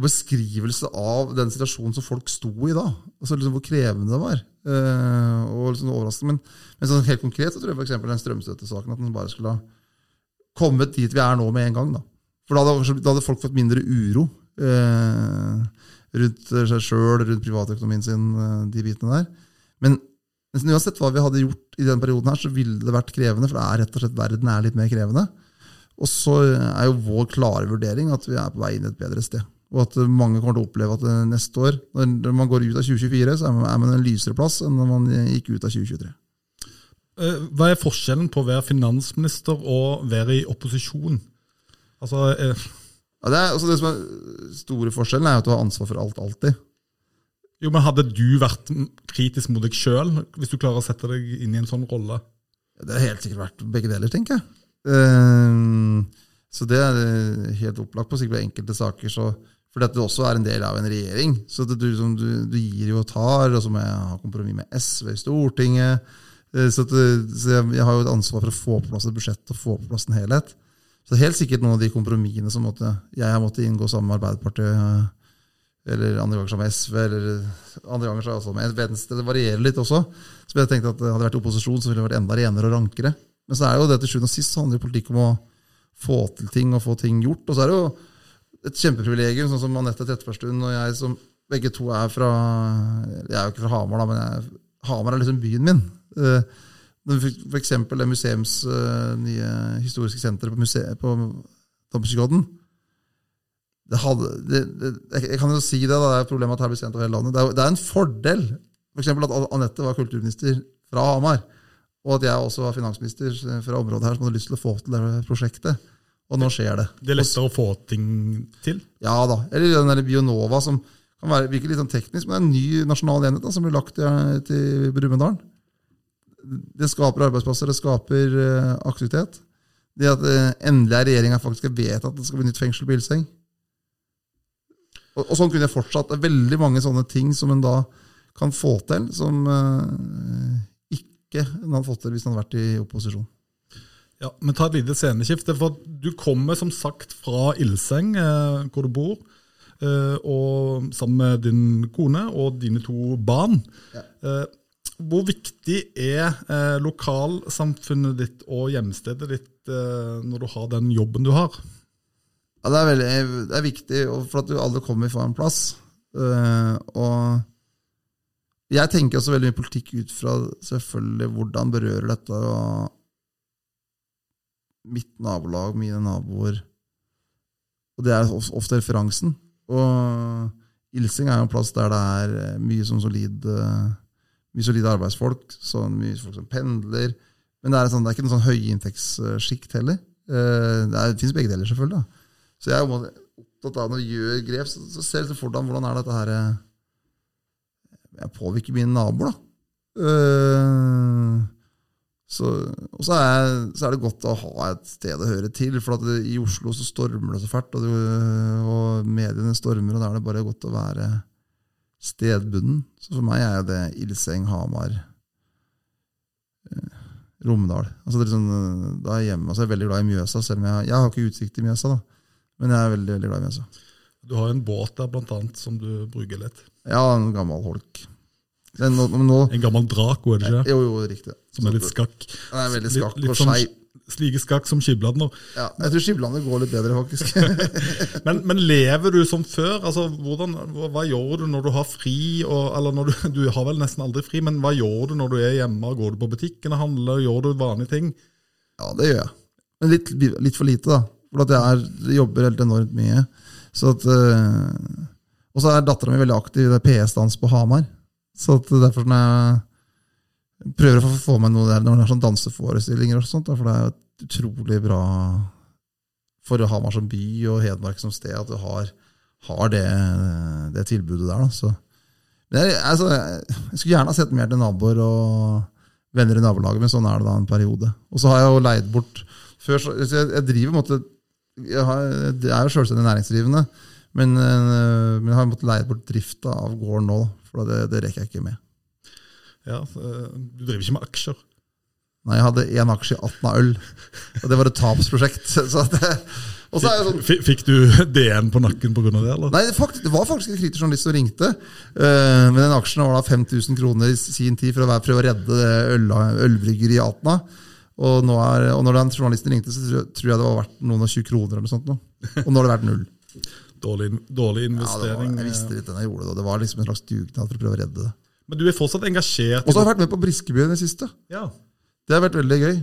og beskrivelse av den situasjonen som folk sto i da. Altså liksom Hvor krevende det var. Eh, og liksom overraskende. Men, men sånn helt konkret så tror jeg for den strømstøttesaken at den bare skulle ha kommet dit vi er nå med en gang. da. For da hadde, da hadde folk fått mindre uro eh, rundt seg sjøl, rundt privatøkonomien sin, eh, de bitene der. Men uansett hva vi hadde gjort i den perioden, her, så ville det vært krevende. For det er rett og slett verden er litt mer krevende. Og så er jo vår klare vurdering at vi er på vei inn et bedre sted. Og at mange kommer til å oppleve at neste år, når man går ut av 2024, så er man en lysere plass enn når man gikk ut av 2023. Eh, hva er forskjellen på å være finansminister og være i opposisjon? Altså, eh... ja, det, er, altså det som er store forskjellen, er at du har ansvar for alt alltid. Jo, men Hadde du vært kritisk mot deg sjøl, hvis du klarer å sette deg inn i en sånn rolle? Det har helt sikkert vært begge deler, tenker jeg. Uh, så det er helt opplagt på sikkert enkelte saker. så fordi at også er en del av en regjering. Så du, du, du, gir jo og tar, og så må jeg ha kompromiss med SV i Stortinget. Eh, så, det, så jeg, jeg, har jo et ansvar for å få på plass et budsjett og få på plass en helhet. Så helt sikkert noen av de kompromissene som måtte, jeg har måttet inngå sammen med Arbeiderpartiet, eh, eller andre ganger sammen med SV, eller andre ganger sammen med Venstre. Det varierer litt også. Så jeg tenkte at Hadde jeg vært opposisjon, så ville det vært enda renere og rankere. Men så er jo det til sjuende og sist handler jo politikk om å få til ting og få ting gjort. Og så er det jo et kjempeprivilegium, sånn som Anette Trettebergstuen og jeg, som begge to er fra Jeg er jo ikke fra Hamar, da, men jeg, Hamar er liksom byen min. Eh, F.eks. det museums uh, nye historiske senteret på, museet, på Domkirkeodden. Det hadde, det, det, jeg kan jo si det, da, det er problemet at her blir sendt over hele landet. Det er, det er en fordel for eksempel at Anette var kulturminister fra Hamar, og at jeg også var finansminister fra området her som hadde lyst til å få til det prosjektet. Og nå skjer det. Det er lettere å få ting til? Ja da. Eller den der Bionova, som kan være, virke litt sånn teknisk, men det er en ny nasjonal enhet da, som blir lagt til, til Brumunddal det skaper arbeidsplasser, det skaper uh, aktivitet. Det at uh, endelig er regjeringa faktisk har vedtatt at det skal bli nytt fengsel på Ilseng. Og, og, sånn kunne jeg fortsatt. Det er veldig mange sånne ting som en da kan få til, som uh, ikke han hadde fått til hvis han hadde vært i opposisjon. Ja, men Ta et lite sceneskifte. for Du kommer som sagt fra Ilseng, hvor du bor. og Sammen med din kone og dine to barn. Ja. Hvor viktig er eh, lokalsamfunnet ditt og hjemstedet ditt eh, når du har den jobben du har? Ja, det, er veldig, det er viktig for at du aldri kommer fra en plass. Uh, og jeg tenker også veldig mye politikk ut fra selvfølgelig hvordan berører dette mitt nabolag, mine naboer. Og det er ofte referansen. Og Ilsing er jo en plass der det er mye sånn solid uh, mye solide arbeidsfolk, sånn mye folk som pendler. Men det er, sånn, det er ikke noe sånn høyinntektssjikt heller. Eh, det, er, finnes begge deler, selvfølgelig. Da. Så jeg er opptatt av når vi gjør grep, så, så ser jeg for deg hvordan er dette her eh, Jeg påvirker mine naboer, da. Uh, så, og så er, så er, det godt å ha et sted å høre til. For det, i Oslo så stormer det så fælt, og, og mediene stormer, og da er det bare godt å være stedbunden. Så for meg er det Ildseng, Hamar, eh, Romedal. Altså det er sånn, da er jeg hjemme, og jeg er veldig glad i Mjøsa, selv om jeg, jeg har ikke utsikt til Mjøsa. da. Men jeg er veldig veldig glad i Mjøsa. Du har en båt der blant annet, som du bruker litt? Ja, en gammel holk. Nå, nå, en gammel Draco, er det ikke? Jo, jo, riktig. Som er litt skakk? Den er veldig skakk litt, litt og sånn, skeiv. slike skakk som Skibladner. Ja, jeg tror Skibladner går litt bedre, faktisk. [LAUGHS] [LAUGHS] Men, men lever du som før? Altså, hvordan, hva, gjør du når du har fri? Og, eller når du, [LAUGHS] du har vel nesten aldri fri, men hva gjør du når du er hjemme? Går du på butikken og handler? Gjør du vanlige ting? Ja, det gjør jeg. Men litt, litt for lite, da. For jeg, er, jeg jobber helt enormt mye. Så at, øh, og så er dattera mi veldig aktiv i PS-dans på Hamar. Så derfor sånn jeg prøver å få med noe der når det er sånn danseforestillinger, og sånt, for det er jo utrolig bra for Hamar som by og Hedmark som sted at du har, har det, det, tilbudet der. Da. Så, jeg, altså, jeg skulle gjerne ha sett mer til naboer og venner i nabolaget, men sånn er det da en periode. Og så har jeg jo leid bort før, så jeg, jeg driver måtte, jeg, har, jeg er jo sjølstendig næringsdrivende, men, men, jeg har måttet leie bort drifta av gården nå, for det, det rekker jeg ikke med. Ja, Du driver ikke med aksjer? Nei, jeg hadde én aksje i Atna øl, og det var et tapsprosjekt. [LAUGHS] så det Sånn, Fikk du DN på nakken pga. det? eller? Nei, det, faktisk, det var faktisk en kritisk journalist som ringte. Uh, men den aksjen var da 5000 kroner i sin tid for å være, prøve å redde øl, ølbryggeriet i Atna. Og, er, og, når den journalisten ringte, så tror jeg det var verdt noen og 20 kroner. eller noe sånt. Nå. Og nå har det vært null. Dårlig, dårlig investering. Ja, var, jeg visste litt den jeg gjorde det. Det var liksom en slags dugnad for å prøve å redde det. Men du er fortsatt engasjert? Og så har jeg vært med på Briskeby i det siste. Ja. Det har vært veldig gøy.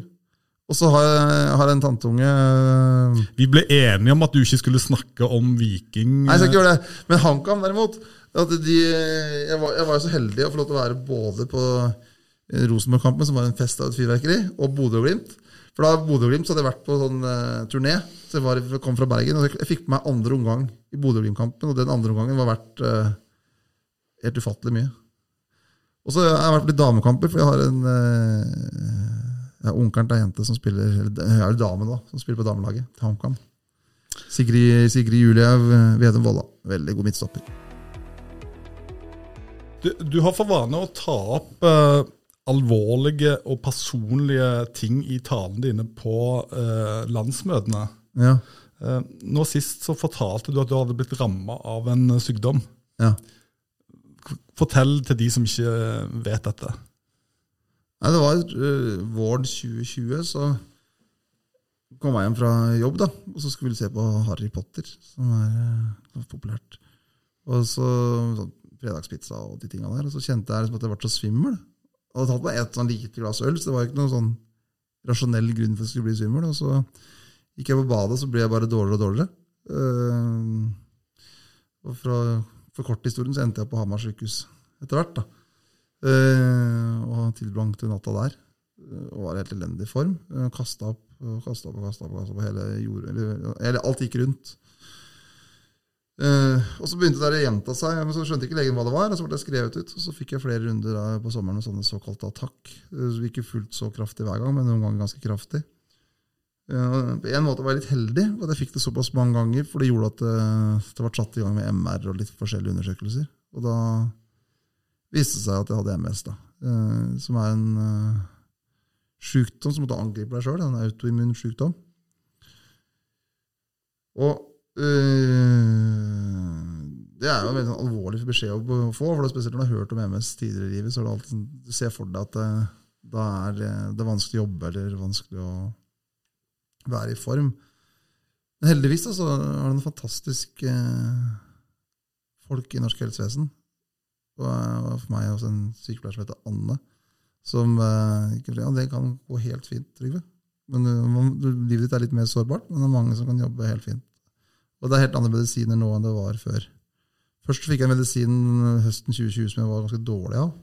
Og så har jeg har en tanteunge øh, Vi ble enige om at du ikke skulle snakke om Viking. Nei, jeg skal ikke gjøre det. Men HamKam, derimot de, jeg, var, jeg var jo så heldig å få lov til å være både på Rosenborg-kampen, som var en fest av et fyrverkeri, og Bodø og Glimt. For da Bodø-Glimt hadde jeg vært på sånn uh, turné. Så jeg, var, kom fra Bergen, og jeg fikk på meg andre omgang i Bodø og den andre omgangen var verdt uh, helt ufattelig mye. Og så har jeg vært på litt damekamper, for jeg har en uh, onkelen til ei jente som spiller eller er dame da, som spiller på damelaget til HamKam. Sigrid, Sigrid Julie Vedum Volla. Veldig god midtstopper. Du, du, har for vane å ta opp alvorlige og personlige ting i talene dine på eh, landsmøtene. Ja. Eh, nå sist så fortalte du at du hadde blitt ramma av en sykdom. Ja. Fortell til de som ikke vet dette. Nei, Det var uh, våren 2020, så kom jeg hjem fra jobb, da, og så skulle vi se på Harry Potter, som er uh, populært. Og så så fredagspizza og de tinga der. Og så kjente jeg liksom at jeg ble så svimmel. Jeg hadde tatt meg et sånn lite glass øl, så det var ikke noen sånn rasjonell grunn for at jeg skulle bli svimmel. Og så gikk jeg på badet, så ble jeg bare dårligere og dårligere. Uh, og fra, for historien så endte jeg på Hamar sykehus etter hvert. da. Uh, og tilbrangte natta der. Uh, og var i helt elendig form. Uh, kasta opp og kasta opp og kasta opp, opp, hele jord, eller, eller, alt gikk rundt. Uh, og Så begynte det å gjenta seg, men så skjønte ikke legen hva det var. og Så ble det skrevet ut, og så fikk jeg flere runder da, på sommeren med sånne såkalte attakk. Uh, ikke fullt så kraftig hver gang, men noen ganger ganske kraftig. Uh, på en måte var jeg litt heldig at jeg fikk det såpass mange ganger, for det gjorde at det, det ble satt i gang med MR og litt forskjellige undersøkelser. Og da viste det seg at jeg hadde MS, da, som er en uh, sykdom som måtte angripe deg sjøl. En autoimmun sykdom. Og uh, det er jo en veldig sånn alvorlig beskjed å få, for spesielt når du har hørt om MS tidligere i livet. så er det alltid, Du ser for deg at det, da er det er vanskelig å jobbe eller vanskelig å være i form. Men heldigvis så er det noen fantastiske folk i norsk helsevesen og for meg også en sykepleier som heter Anne. Som eh, ja, Det kan gå helt fint, Trygve. Men Livet ditt er litt mer sårbart, men det er mange som kan jobbe helt fint. Og det er helt andre medisiner nå enn det var før. Først fikk jeg en medisin høsten 2020 som jeg var ganske dårlig av.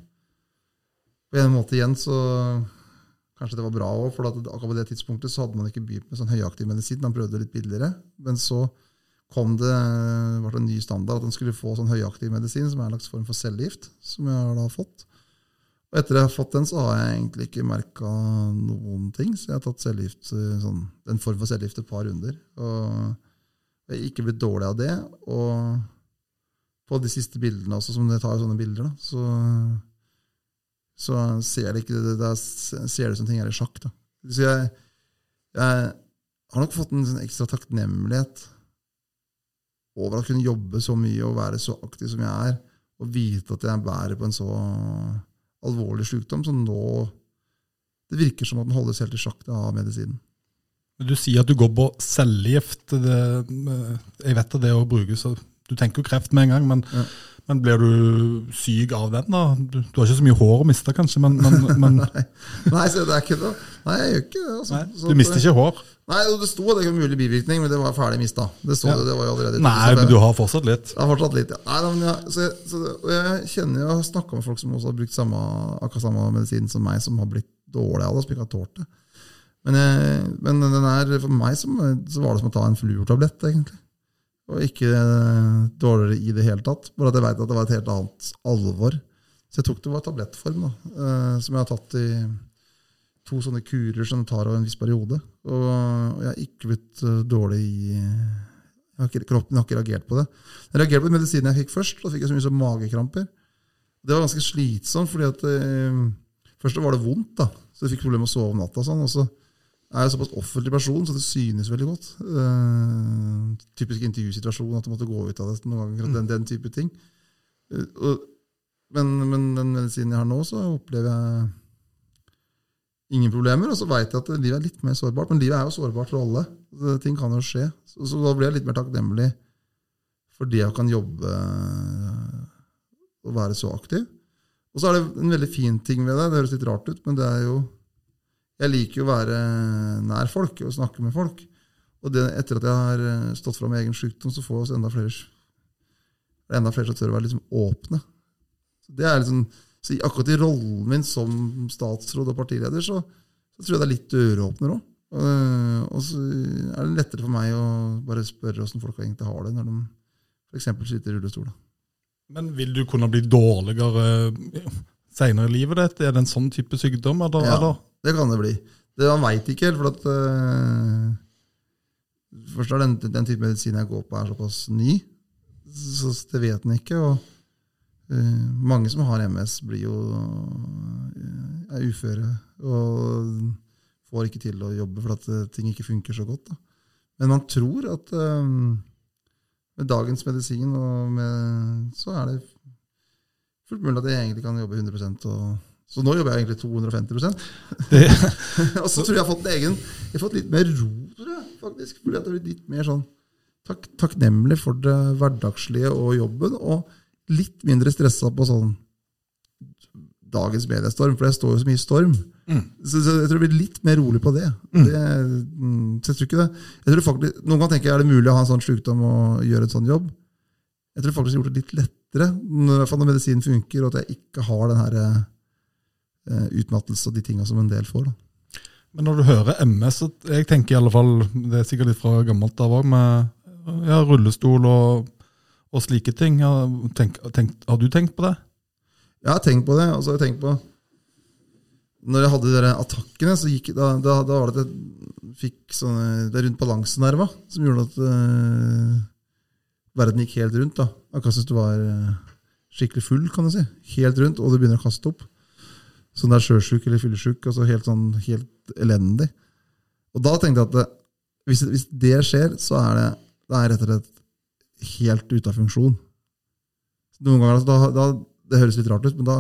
På en måte igjen så Kanskje det var bra òg, for akkurat på det tidspunktet så hadde man ikke begynt med sånn høyaktiv medisin. Man prøvde litt billigere. Men så kom det ble en ny standard at en skulle få sånn høyaktiv medisin, som er en slags form for cellegift, som jeg har da fått. Og etter jeg har fått den, så har jeg egentlig ikke merka noen ting. Så jeg har tatt cellegift, sånn, en form for cellegift et par runder. Og jeg har ikke blitt dårlig av det. Og på de siste bildene også, som jeg tar sånne bilder, da, så, så ser det ikke det, ser det som ting er i sjakk. Da. Så jeg, jeg har nok fått en sånn ekstra takknemlighet over å kunne jobbe så mye og være så aktiv som jeg er, og vite at jeg bærer på en så alvorlig sykdom som nå Det virker som at den holdes helt i sjakk av medisinen. Du sier at du går på cellegift. Jeg vet at det å bruke, så du tenker jo kreft med en gang, men, Ja. men blir du syk av den? da? Du, du har ikke så mye hår å miste, kanskje, men, men, [LAUGHS] men Nei, nei så det er ikke det. Nei, jeg gjør ikke det. Altså. nei, du mister ikke hår? Nei, Det sto at det var mulig bivirkning, men det var ferdig mista. Det så Ja. det, det var jo allerede Nei, men du har fortsatt litt. Jeg har fortsatt litt, ja. Nei, men jeg, så jeg, så jeg kjenner jeg har snakka med folk som også har brukt samme, akkurat samme medisin som meg, som har blitt dårlige av det, som ikke har tålt det. Men, jeg, men den er, for meg som, så var det som å ta en fluortablett, egentlig. Og ikke eh, dårligere i det hele tatt. Bare at jeg veit at det var et helt annet alvor. Så jeg tok det var tablettform, da, eh, som jeg har tatt i to sånne kurer som tar over en viss periode. Og jeg har ikke blitt eh, dårlig i har ikke, Kroppen har ikke reagert på det. Jeg reagerte på medisinen jeg fikk først. Da fikk jeg så mye som magekramper. Det var ganske slitsomt, fordi at eh, først var det vondt. da, Så jeg fikk problemer med å sove om natta. og sånn, og så er en såpass offentlig person, så det synes veldig godt. Uh, typisk intervjusituasjon, at du måtte gå ut av det noen ganger. Den, den type ting. Uh, og, men, men den medisinen jeg har nå, så opplever jeg ingen problemer. Og så veit jeg at livet er litt mer sårbart. Men livet er jo sårbart for alle. Så ting kan jo skje. Så, så da blir jeg litt mer takknemlig for det jeg kan jobbe og være så aktiv. Og så er det en veldig fin ting ved det. Det høres litt rart ut, men det er jo Jeg liker jo å være nær folk og snakke med folk. Og det, etter at jeg har eh, stått fram med egen sykdom, så får vi enda flere er enda flere som tør å være liksom åpne. Det er liksom, så akkurat i rollen min som statsråd og partileder, så, så tror jeg det er litt døråpner òg. Og så er det lettere for meg å bare spørre åssen folk egentlig har det når de f.eks. sitter i rullestol. Men vil du kunne bli dårligere seinere i livet ditt? Er det en sånn type sykdom? Eller, Ja. eller? Det kan det bli. Det Man veit ikke helt, for at uh, Først er den, den type medisin jeg går på, er såpass ny, så det vet en ikke. Og uh, mange som har MS, blir jo uh, er uføre og får ikke til å jobbe fordi ting ikke funker så godt. Da. Men man tror at øh, med dagens medisin og med, så er det fullt mulig at jeg egentlig kan jobbe 100% og, Så nå jobber jeg egentlig 250 Det, [LAUGHS] og så tror jeg jeg har fått en egen Jeg har fått litt mer ro, tror jeg, faktisk. Fordi at det blir litt mer sånn tak, takknemlig for det hverdagslige og jobben, og litt mindre stressa på sånn dagens mediestorm, for det står jo så mye storm. storm. Så, så jeg tror jeg blir litt mer rolig på det. det mm, så jeg tror ikke det. Jeg tror faktisk, Noen kan tenke er det mulig å ha en sånn sykdom og gjøre en sånn jobb. Jeg tror faktisk jeg har gjort det litt lettere, når, i når medisinen funker, og at jeg ikke har den her eh, utmattelse og de tinga som en del får. da. men når du hører MS, så jeg tenker i alle fall, det er sikkert litt fra gammelt av òg, med ja, rullestol og, og slike ting. Ja, tenk, tenk, har du tenkt på det? Jeg har tenkt på det. og så har jeg tenkt på Når jeg hadde de der attakkene, så gikk, da, da, da var det at jeg fikk sånne, det rundt balansenerva som gjorde at øh, verden gikk helt rundt. da. Akkurat som du var øh, skikkelig full, kan du si. Helt rundt, og du begynner å kaste opp. Sånn er sjøsjuk eller fyllesyk. Altså helt, sånn, helt elendig. Og da tenkte jeg at det, hvis, hvis det skjer, så er det, det er rett og slett helt ute av funksjon. Noen ganger, altså, da, da, Det høres litt rart ut, men da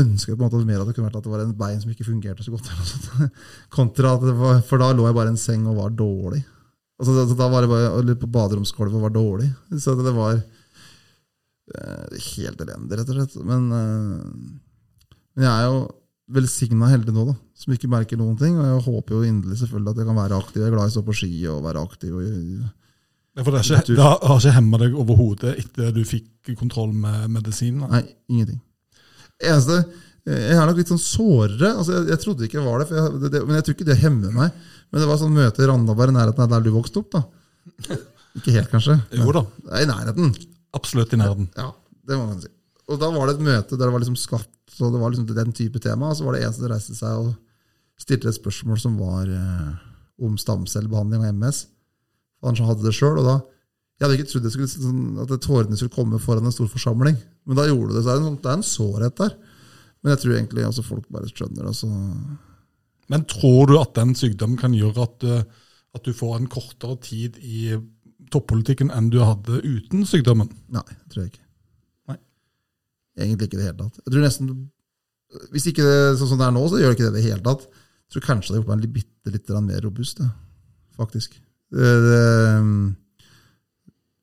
ønsker jeg på en måte mer at det kunne vært at det var en bein som ikke fungerte så godt. Eller noe sånt. [LAUGHS] Kontra at det var, For da lå jeg bare i en seng og var dårlig. Altså, da, da var det bare eller på baderomsgulvet var dårlig. Så det var eh, helt elendig, rett og slett. Men, eh, men jeg er jo velsigna heldig nå, da, som ikke merker noen ting. Og jeg håper jo inderlig selvfølgelig at jeg kan være aktiv. Jeg er glad i å stå på ski og være aktiv. Og, Ja, For det, ikke, det har har ikke hemma deg overhodet etter du fikk kontroll med medisinen? Nei, ingenting. Eneste, Jeg er nok litt sånn sårere. Altså, jeg, jeg trodde ikke jeg var det, jeg, det, det, men jeg tror ikke det hemmer meg. Men det var sånn møte i Randaberg, i nærheten av der du vokste opp. da. Ikke helt, kanskje. [LAUGHS] Jo da, I nærheten. absolutt i nærheten. Ja, det må man si. Og da var det et møte der det var liksom skatt, og det var liksom den type tema. Og så var det en som reiste seg og stilte et spørsmål som var eh, om stamcellebehandling og MS. Han som hadde det sjøl. Og da Jeg hadde ikke trodd skulle, sånn, at tårene skulle komme foran en stor forsamling, men da gjorde det. Så det en, det er en sårhet der. Men jeg tror egentlig altså, folk bare skjønner det. Så Men tror du at den sykdommen kan gjøre at, eh, at du får en kortere tid i toppolitikken enn du hadde uten sykdommen? nei, det tror jeg ikke. Nei. Egentlig ikke i det hele tatt. Jeg tror nesten Hvis ikke det sånn som det er nå, så gjør det ikke det i det hele tatt. Jeg tror kanskje det hadde gjort meg litt, bitte litt mer robust, faktisk. Det, det,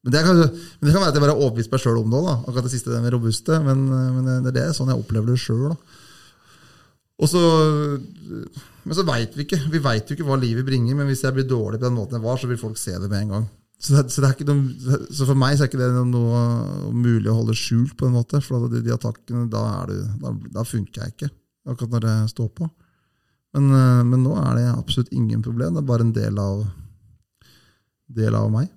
men, det kan, men det kan være at jeg bare har overbevist meg sjøl om det òg, akkurat det siste det med robuste. Men, men det er det, sånn jeg opplever det sjøl. Men så veit vi ikke. Vi veit jo ikke hva livet bringer, men hvis jeg blir dårlig på den måten jeg var, så vil folk se det med en gang. Så, det, så, det noe, så for meg så er ikke det noe mulig å holde skjult, på en måte. For de, de attakkene, da, det, da, da, funker jeg ikke, akkurat når det står på. Men, men, nå er det absolutt ingen problem. Det er bare en del av, del av meg.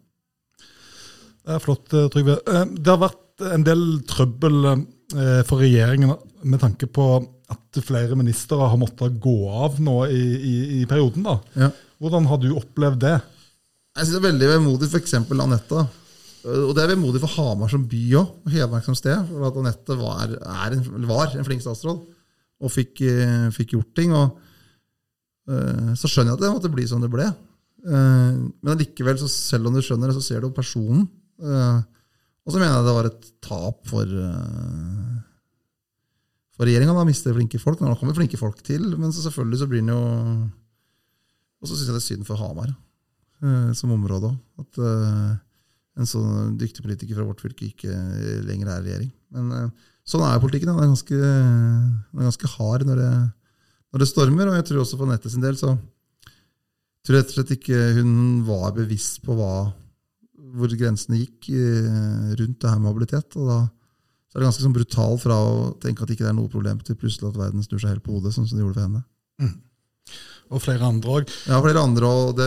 Det er flott, eh, Trygve. Eh, det har vært en del trøbbel eh, for regjeringen med tanke på at flere ministre har måttet gå av nå i, i, i perioden. da. Ja. Hvordan har du opplevd det? Jeg synes Det er veldig vemodig f.eks. Anette. Og det er vemodig for Hamar som by òg, og Hedmark som sted. For at Anette var, en, var en flink statsråd og fikk, fikk gjort ting. og uh, Så skjønner jeg at det måtte bli som det ble. Uh, men likevel, selv om du skjønner det, så ser du personen. Uh, og så mener jeg det var et tap for, uh, for regjeringa å miste flinke folk. Når det kommer flinke folk til, men så selvfølgelig så blir den jo Og så syns jeg det er synd for Hamar uh, som område òg. At en sånn dyktig politiker fra vårt fylke ikke lenger er i regjering. Men sånn er jo politikken. Den er ganske, den er ganske hard når det, når det, stormer. Og jeg tror også for Nettet sin del så tror jeg rett og slett ikke hun var bevisst på hva hvor grensene gikk eh, rundt det her med habilitet. og da så er det ganske sånn brutal fra å tenke at det ikke er noe problem, til plutselig at verden snur seg helt på hodet, sånn som det gjorde for henne. Mm. Og flere andre òg. Ja, flere andre og det,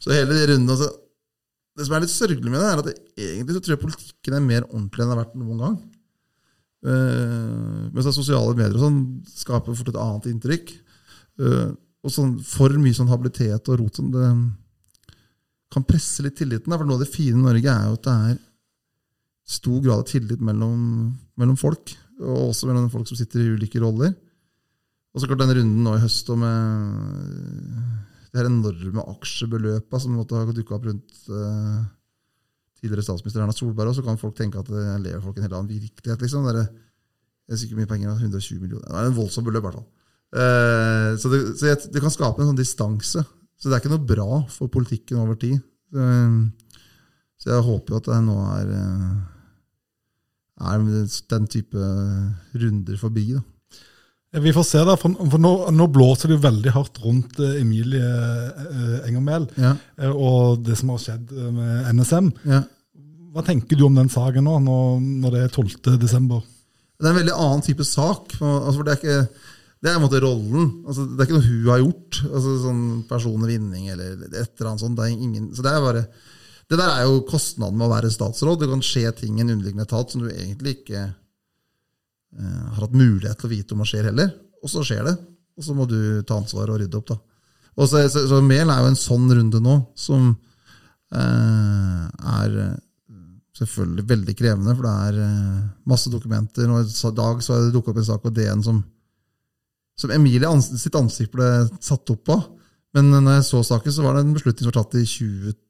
Så hele de rundene altså, Det som er litt sørgelig med det, er at det, egentlig så tror jeg politikken er mer ordentlig enn det har vært noen gang. Uh, mens sosiale medier og sånn skaper fort et annet inntrykk. Uh, og sånn, for mye sånn habilitet og rot som det kan presse litt tilliten. For noe av det fine i Norge er jo at det er stor grad av tillit mellom, mellom, folk. Og også mellom folk som sitter i ulike roller. Og så klart den runden nå i høst og med det her enorme aksjebeløpet som måtte ha dukka opp rundt uh, tidligere statsminister Erna Solberg, og så kan folk tenke at det lever folk i en helt annen virkelighet. liksom. Det er, det er sikkert mye penger, 120 millioner. Det er en voldsom beløp, i hvert fall. Uh, så, det, så det, kan skape en sånn distanse så det er ikke noe bra for politikken over tid. Så jeg håper jo at det nå er, eh, er den type runder forbi. da. Vi får se, da, for, nå, nå, blåser det jo veldig hardt rundt eh, Emilie eh, Enger Mehl ja. og det som har skjedd med NSM. Ja. Hva tenker du om den saken nå, når, det er 12. desember? Det er en veldig annen type sak. Altså, for det er ikke det er en måte rollen. Altså, det er ikke noe hun har gjort. Altså, sånn Personlig vinning eller et eller annet sånt. Det er ingen, så det er bare det der er jo kostnaden med å være statsråd. Det kan skje ting i en underliggende etat som du egentlig ikke eh, har hatt mulighet til å vite om hva skjer heller. Og så skjer det. Og så må du ta ansvar og rydde opp, da. Og så, så, så Mehl er jo en sånn runde nå som eh, er selvfølgelig veldig krevende, for det er uh, masse dokumenter. Nå I dag så har det dukket opp en sak på DN som som Emilie sitt ansikt ble satt opp på. Men når jeg så saken, så var det en beslutning som var tatt i 2012.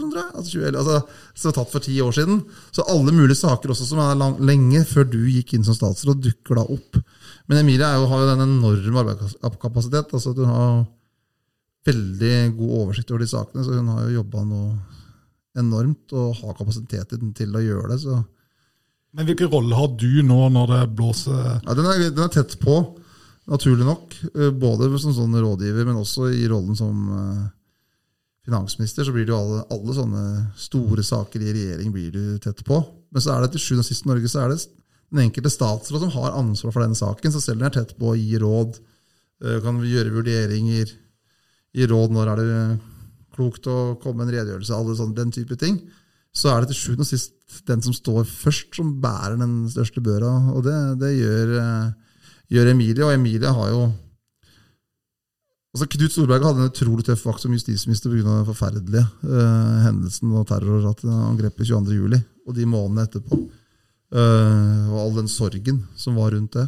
Eller, altså, altså, som var tatt for ti år siden. Så alle mulige saker også som er lang, lenge før du gikk inn som statsråd, dukker da opp. Men Emilie jo, har jo den enorme arbeidskapasitet. altså Hun har veldig god oversikt over de sakene, så hun har jo jobba noe enormt og har kapasiteten til å gjøre det. så... Men hvilken rolle har du nå når det blåser? Ja, den er, den er tett på naturlig nok. Eh, både som sånn rådgiver, men også i rollen som eh, finansminister. Så blir det jo alle, alle sånne store saker i regjering blir du tett på. Men så er det til sjuende og sist i Norge så er det den enkelte statsråd som har ansvar for denne saken. Så selv om jeg er tett på å gi råd, eh, kan vi gjøre vurderinger, gi råd når er det klokt å komme en redegjørelse, alle sånne, den type ting, så er det til sjuende og sist den som står først, som bærer den største børa. Og det, det gjør gjør Emilie. Og Emilie har jo Altså Knut Storberget hadde en utrolig tøff vakt som justisminister pga. den forferdelige uh, hendelsen og terrorangrepet 22.07. og de månedene etterpå. Uh, og all den sorgen som var rundt det.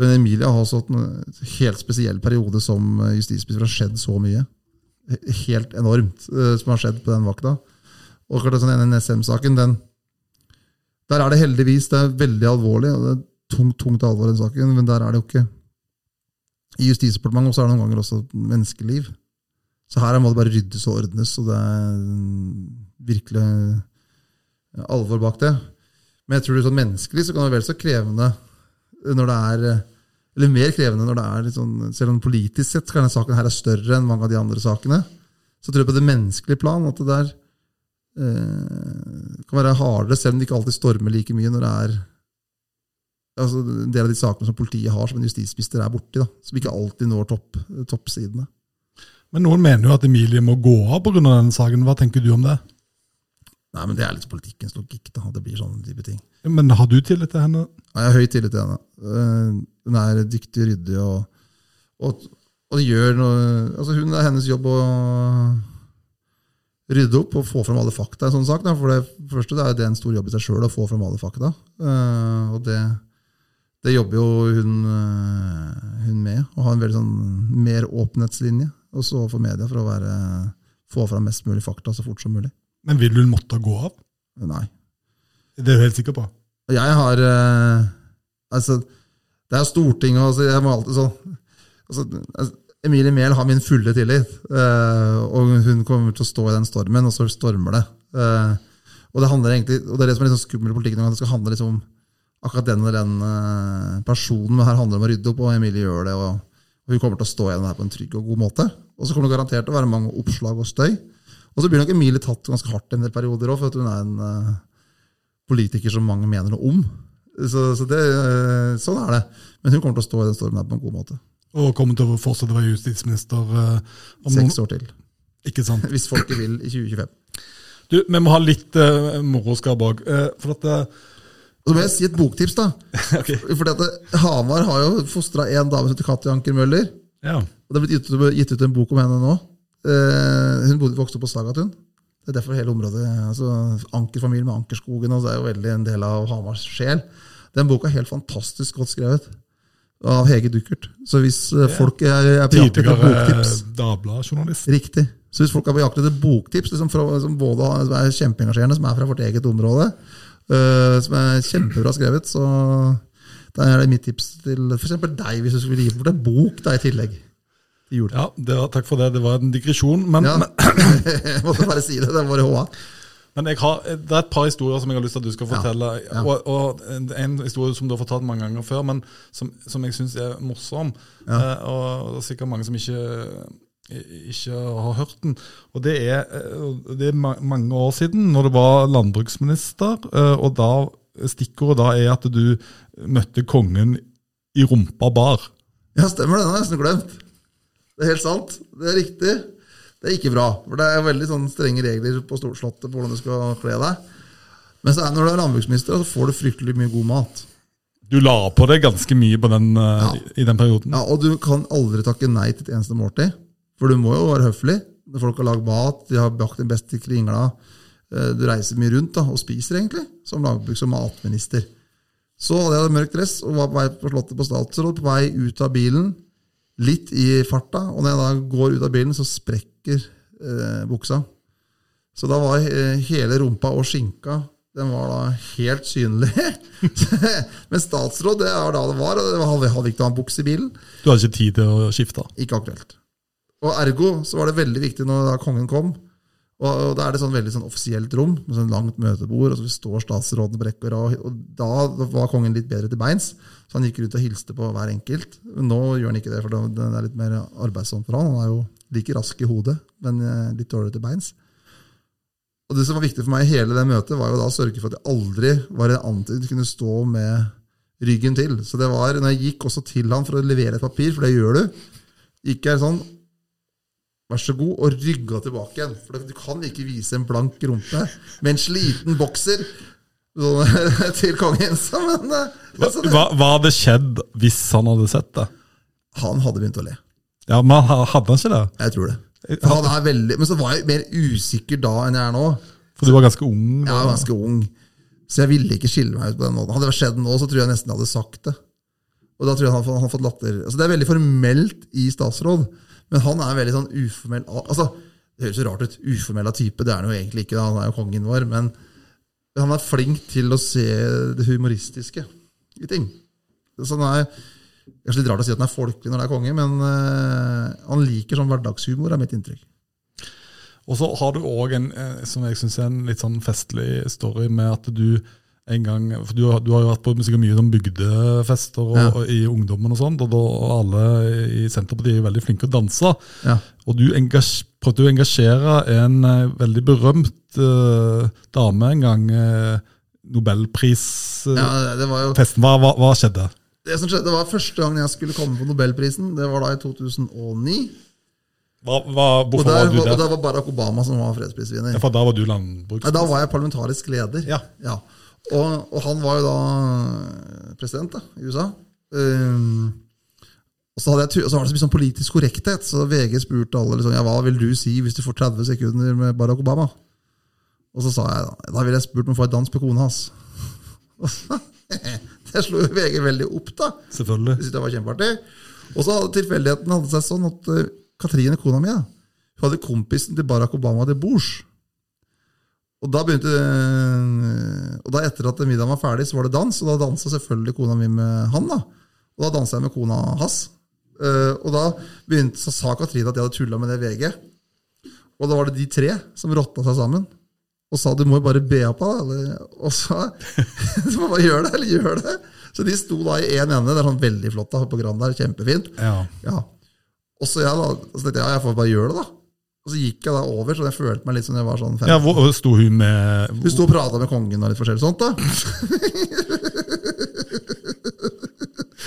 Men Emilie har også hatt en helt spesiell periode som justisminister. Det har skjedd så mye. Helt enormt uh, som har skjedd på den vakta. Og klart sånn NSM-saken, den Der er det heldigvis det er veldig alvorlig. og det tungt tungt alvor i den saken, men der er det jo ikke I Justisdepartementet også er det noen ganger også menneskeliv. Så her må det bare ryddes og ordnes, og det er virkelig alvor bak det. Men jeg tror det er sånn menneskelig så kan det være vel så krevende når det er Eller mer krevende når det er litt sånn, Selv om politisk sett så saken her er større enn mange av de andre sakene, så tror jeg på det menneskelige plan at det der eh, kan være hardere, selv om det ikke alltid stormer like mye når det er altså, en del av de sakene som politiet har, som en justisminister er borti, da, som ikke alltid når topp, toppsidene. Men noen mener jo at Emilie må gå av pga. denne saken. Hva tenker du om det? Nei, men Det er litt politikkens logikk. da, Det blir sånne type ting. Men har du tillit til henne? Ja, jeg har høy tillit til henne. Eh, Hun er dyktig ryddig, og, og, og gjør noe altså Hun er hennes jobb å rydde opp og få fram alle fakta i en sånn sak. Da. For det første det er det en stor jobb i seg sjøl å få fram alle fakta. Eh, og det, det jobber jo hun, eh, hun med, å ha en veldig sånn mer åpenhetslinje også overfor media for å være, få fram mest mulig fakta så fort som mulig. Men vil hun måtte gå av? Nei. Det er du helt sikker på? Jeg har eh, Altså, det er Stortinget altså, Jeg må alltid sånn altså, altså, Emilie Mehl har min fulle tillit, eh, og hun kommer til å stå i den stormen, og så stormer det. Og det handler egentlig, og det er det som er litt sånn skummelt i politikken, det skal handle liksom om akkurat den eller den eh, personen, men her handler det om å rydde opp, og Emilie gjør det. og, og Hun kommer til å stå igjen her på en trygg og god måte. Og så kommer det garantert til å være mange oppslag og støy. Og så blir nok Emilie tatt ganske hardt en del perioder òg, for hun er en uh, politiker som mange mener noe om. Så, så det, uh, sånn er det. Men hun kommer til å stå i den stormen her på en god måte. Og kommer til å fortsette å være justisminister uh, om Seks år til. Ikke sant? [LAUGHS] Hvis folket vil i 2025. Du, Vi må ha litt uh, moroskap òg. for at og så må jeg si et boktips. da. [LAUGHS] okay. Fordi at Hamar har jo fostra en dame som heter Katja Anker Møller. Ja. Og Det er blitt gitt ut, gitt ut en bok om henne nå. Uh, hun bodde, vokste opp på Stagatun. Det er derfor hele området, altså Ankerfamilien med Ankerskogen og det er jo veldig en del av Hamars sjel. Den boka er helt fantastisk godt skrevet. Av Hege Duckert. Så hvis uh, folk er, er på jakt etter boktips Dagbladet-journalist. Riktig. Så hvis folk er på jakt etter boktips, liksom fra, som både er kjempeengasjerende, som er fra vårt eget område, uh, som er kjempebra skrevet, så da er det mitt tips til f.eks. deg, hvis du skulle gi bort en bok da i tillegg. Ja, var, Takk for det. Det var en digresjon. Men, ja, men [LAUGHS] jeg måtte bare si det. Det var HA. Men har, det er et par historier som jeg har lyst til at du skal fortelle. Ja, ja. Og, og, En historie som du har fortalt mange ganger før, men som, som jeg syns er morsom. Ja. Eh, og det er sikkert mange som ikke, ikke har hørt den. Og Det er, eh, det er mange år siden, når du var landbruksminister. Eh, og da Stikkordet da er at du møtte kongen i rumpa bar. Ja, stemmer det. Den har jeg nesten glemt. Det er helt sant. Det er riktig. Det er ikke bra. For det er veldig sånn strenge regler på Storslottet på hvordan du skal kle deg. Men så er, når du er landbruksminister, så får du fryktelig mye god mat. Du la på deg ganske mye den, eh, ja. i den perioden. Ja, Og du kan aldri takke nei til et eneste måltid. For du må jo være høflig. Når folk har lagd mat, de har bakt den beste kringla. Eh, du reiser mye rundt da, og spiser, egentlig, som landbruks- og matminister. Så hadde jeg mørk dress og var på vei på Slottet på statsråd, på vei ut av bilen litt i farta, og når jeg da går ut av bilen, så sprekker eh, buksa. Så da var eh, hele rumpa og skinka den var da helt synlig. [LAUGHS] Men statsråd, det var da det var. og det hadde ikke å en bukse i bilen. Du hadde ikke tid til å skifte? Ikke aktuelt. Og ergo så var det veldig viktig når da kongen kom. Og Da er det sånn veldig sånn offisielt rom med sånn langt møtebord, og så står statsrådene på rekke og Og da var kongen litt bedre til beins. Så han gikk rundt og hilste på hver enkelt. Nå gjør han ikke det, for det er litt mer arbeidsomt for han. Han er jo like rask i hodet, men eh, litt dårligere til beins. Og Det som var viktig for meg i hele det møtet, var jo da å sørge for at jeg aldri var en antikt kunne stå med ryggen til. Så det var, når jeg gikk også til han for å levere et papir, for det gjør du, gikk jeg sånn Vær så god, og rygga tilbake igjen. For du kan ikke vise en blank rumpe med en sliten bokser [LAUGHS] til kongen. Men, altså hva, hva hadde skjedd hvis han hadde sett det? Han hadde begynt å le. Ja, Men hadde han ikke det? Jeg tror det. Han er veldig, men så var jeg mer usikker da enn jeg er nå. For du var ganske ung? Da. Ja, ganske ung. Så jeg ville ikke skille meg ut på den måten. Hadde det skjedd nå, så tror jeg nesten jeg hadde sagt det. Og da tror jeg han hadde fått latter. Altså Det er veldig formelt i statsråd, men han er veldig sånn uformell altså Det høres jo rart ut. Uformell type. Det er han jo egentlig ikke, da. han er jo kongen vår. men han er flink til å se det humoristiske i ting. Så han er, så litt rart å si at han er folkelig når han er konge, men uh, han liker sånn hverdagshumor, er mitt inntrykk. Og så har du òg en eh, som jeg synes er en litt sånn festlig story med at du en gang, for Du, du har jo vært på sikkert mye sånn bygdefester og, Ja. og i ungdommen, og sånt, og, da, og alle i Senterpartiet er veldig flinke til å danse. Ja. Og du prøvde å engasjere en uh, veldig berømt uh, dame en gang. Uh, Nobelprisfesten. Ja, hva, hva, hva skjedde? Det som skjedde, det var første gang jeg skulle komme på Nobelprisen. Det var da i 2009. Hva, hva, Og der, var du og der? der var Barack Obama som var fredsprisvinner. Ja, for da var du landbruks... Nei, da var jeg parlamentarisk leder. Ja. Ja. Og, og han var jo da eh, president da, i USA. Um, og så, hadde jeg, og så var det sånn politisk korrekthet, så VG spurte alle liksom, ja, hva vil du si hvis du får 30 sekunder med Barack Obama. Og så sa jeg da da ville jeg spurt om å få et dans på kona hans. [LAUGHS] [LAUGHS] Det slo jo VG veldig opp, da. Selvfølgelig. Syntes det var kjempeartig. Og så hadde tilfeldigheten hadde seg sånn at uh, Katrine, kona mi, hun hadde kompisen til Barack Obama til bords. Og da begynte eh, Og da etter at middagen var ferdig, så var det dans, og da dansa selvfølgelig kona mi med han. da. Og da dansa jeg med kona hans. Eh, og da begynte, så sa Katrine at jeg hadde tulla med det VG. Og da var det de tre som råtna seg sammen. Og sa du må jo bare be opp av det. Og så [LAUGHS] Du må bare gjøre det, eller gjør det. Så de sto da i én ende. Det er sånn veldig flott da, på Grand der. Kjempefint. Ja. Ja. Og så jeg da, så tenkte jeg ja, jeg får bare gjøre det, da. Og så gikk jeg da over, så jeg følte meg litt som jeg var sånn fem. ja, hvor sto hun med Hun sto og prata med kongen og litt forskjellig sånt, da. [LAUGHS]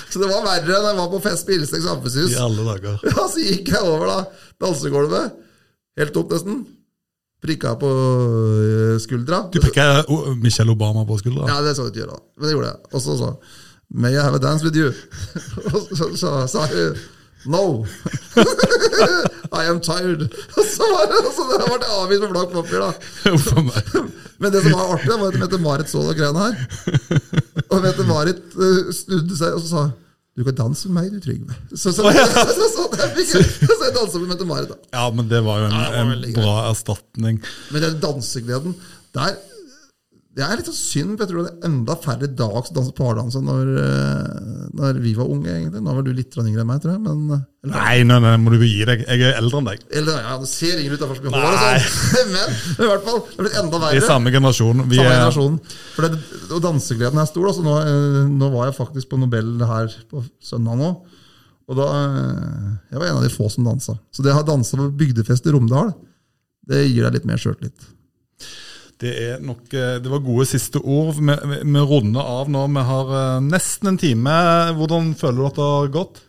så det var verre enn jeg var på fest på Ilseng samfunnshus. i alle dager? [LAUGHS] Ja, så gikk jeg over da, dansegulvet, helt opp nesten. Prikka på øh, skuldra. Du prikka Michelle Obama på skuldra? Ja, det skal du ikke gjøre, da. Men det gjorde jeg. Og så sa May I have a dance with you? [LAUGHS] Og så sa hun No. I am tired. Så var det, så det ble avvist med blakk papir, da. Men det som var artig, var at Mette-Marit så de greiene her. Og Mette-Marit eh, snudde seg og så sa du kan danse med meg, du, Trygve. Så, så, så, så, så, jeg fikk, så jeg dansa med Mette-Marit. da. Ja, men det var jo en, Ja, var en bra erstatning. Men den dansegleden der, Det er litt så synd, for jeg tror det er enda færre i dag som danser pardans enn når, eh, når vi var unge. egentlig. Nå var du litt yngre enn meg, tror jeg. Men, eller, Nei, nei, nei, må du gi deg. Jeg er eldre enn deg. eller ja, det ser yngre ut, det er først med hår og sånn. [LAUGHS] Men, i hvert fall, det er blitt enda Vi verre. er samme generasjon. Vi Samme er, generasjon. For det, og dansegleden er stor. Altså, nå, eh, nå var jeg faktisk på Nobel her på søndag nå. Og da, eh, Jeg var en av de få som dansa. Så det å ha dansa på bygdefest i Romdal, det gir deg litt mer sjøltillit. Det er nok eh, Det var gode siste ord. Vi, vi, runder av nå. Vi har eh, nesten en time. Hvordan føler du at det har gått?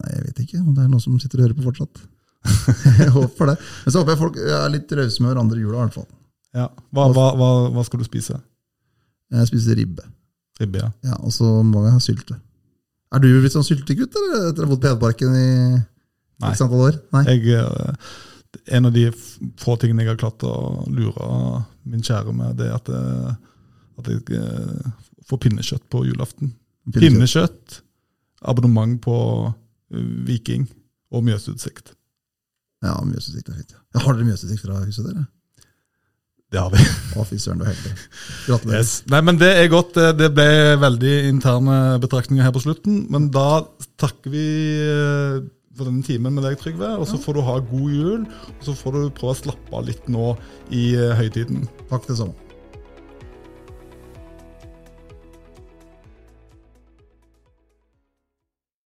Nei, jeg vet ikke om det er noen som sitter og hører på fortsatt. [LAUGHS] jeg håper det. Men så håper jeg folk er litt rause med hverandre i jula, i hvert fall. Ja. Hva, hva, hva, hva skal du spise? Jeg spiser ribbe. Ribbe, ja. Ja, Og så må vi ha sylte. Er du blitt sånn syltegutt, eller etter å ha bodd på Hedmarken i Nei. år? Nei. Jeg, eh, en av de få tingene jeg har klart å lure min kjære med, det er at, jeg, at jeg eh, får pinnekjøtt på julaften. Pinnekjøtt, abonnement på eh, Viking og Mjøsutsikt. Ja, Mjøsutsikt er fint. Ja. Har dere Mjøsutsikt fra huset dere? Det har vi. [LAUGHS] Å, fy søren, du er heldig. Gratulerer. Yes. Nei, men Det er godt. Det- Det ble veldig interne betraktninger her på slutten. Men da takker vi for denne timen med deg, Trygve. Og så får du ha god jul. Og så får du prøve å slappe av litt nå i eh, høytiden. Takk det samme.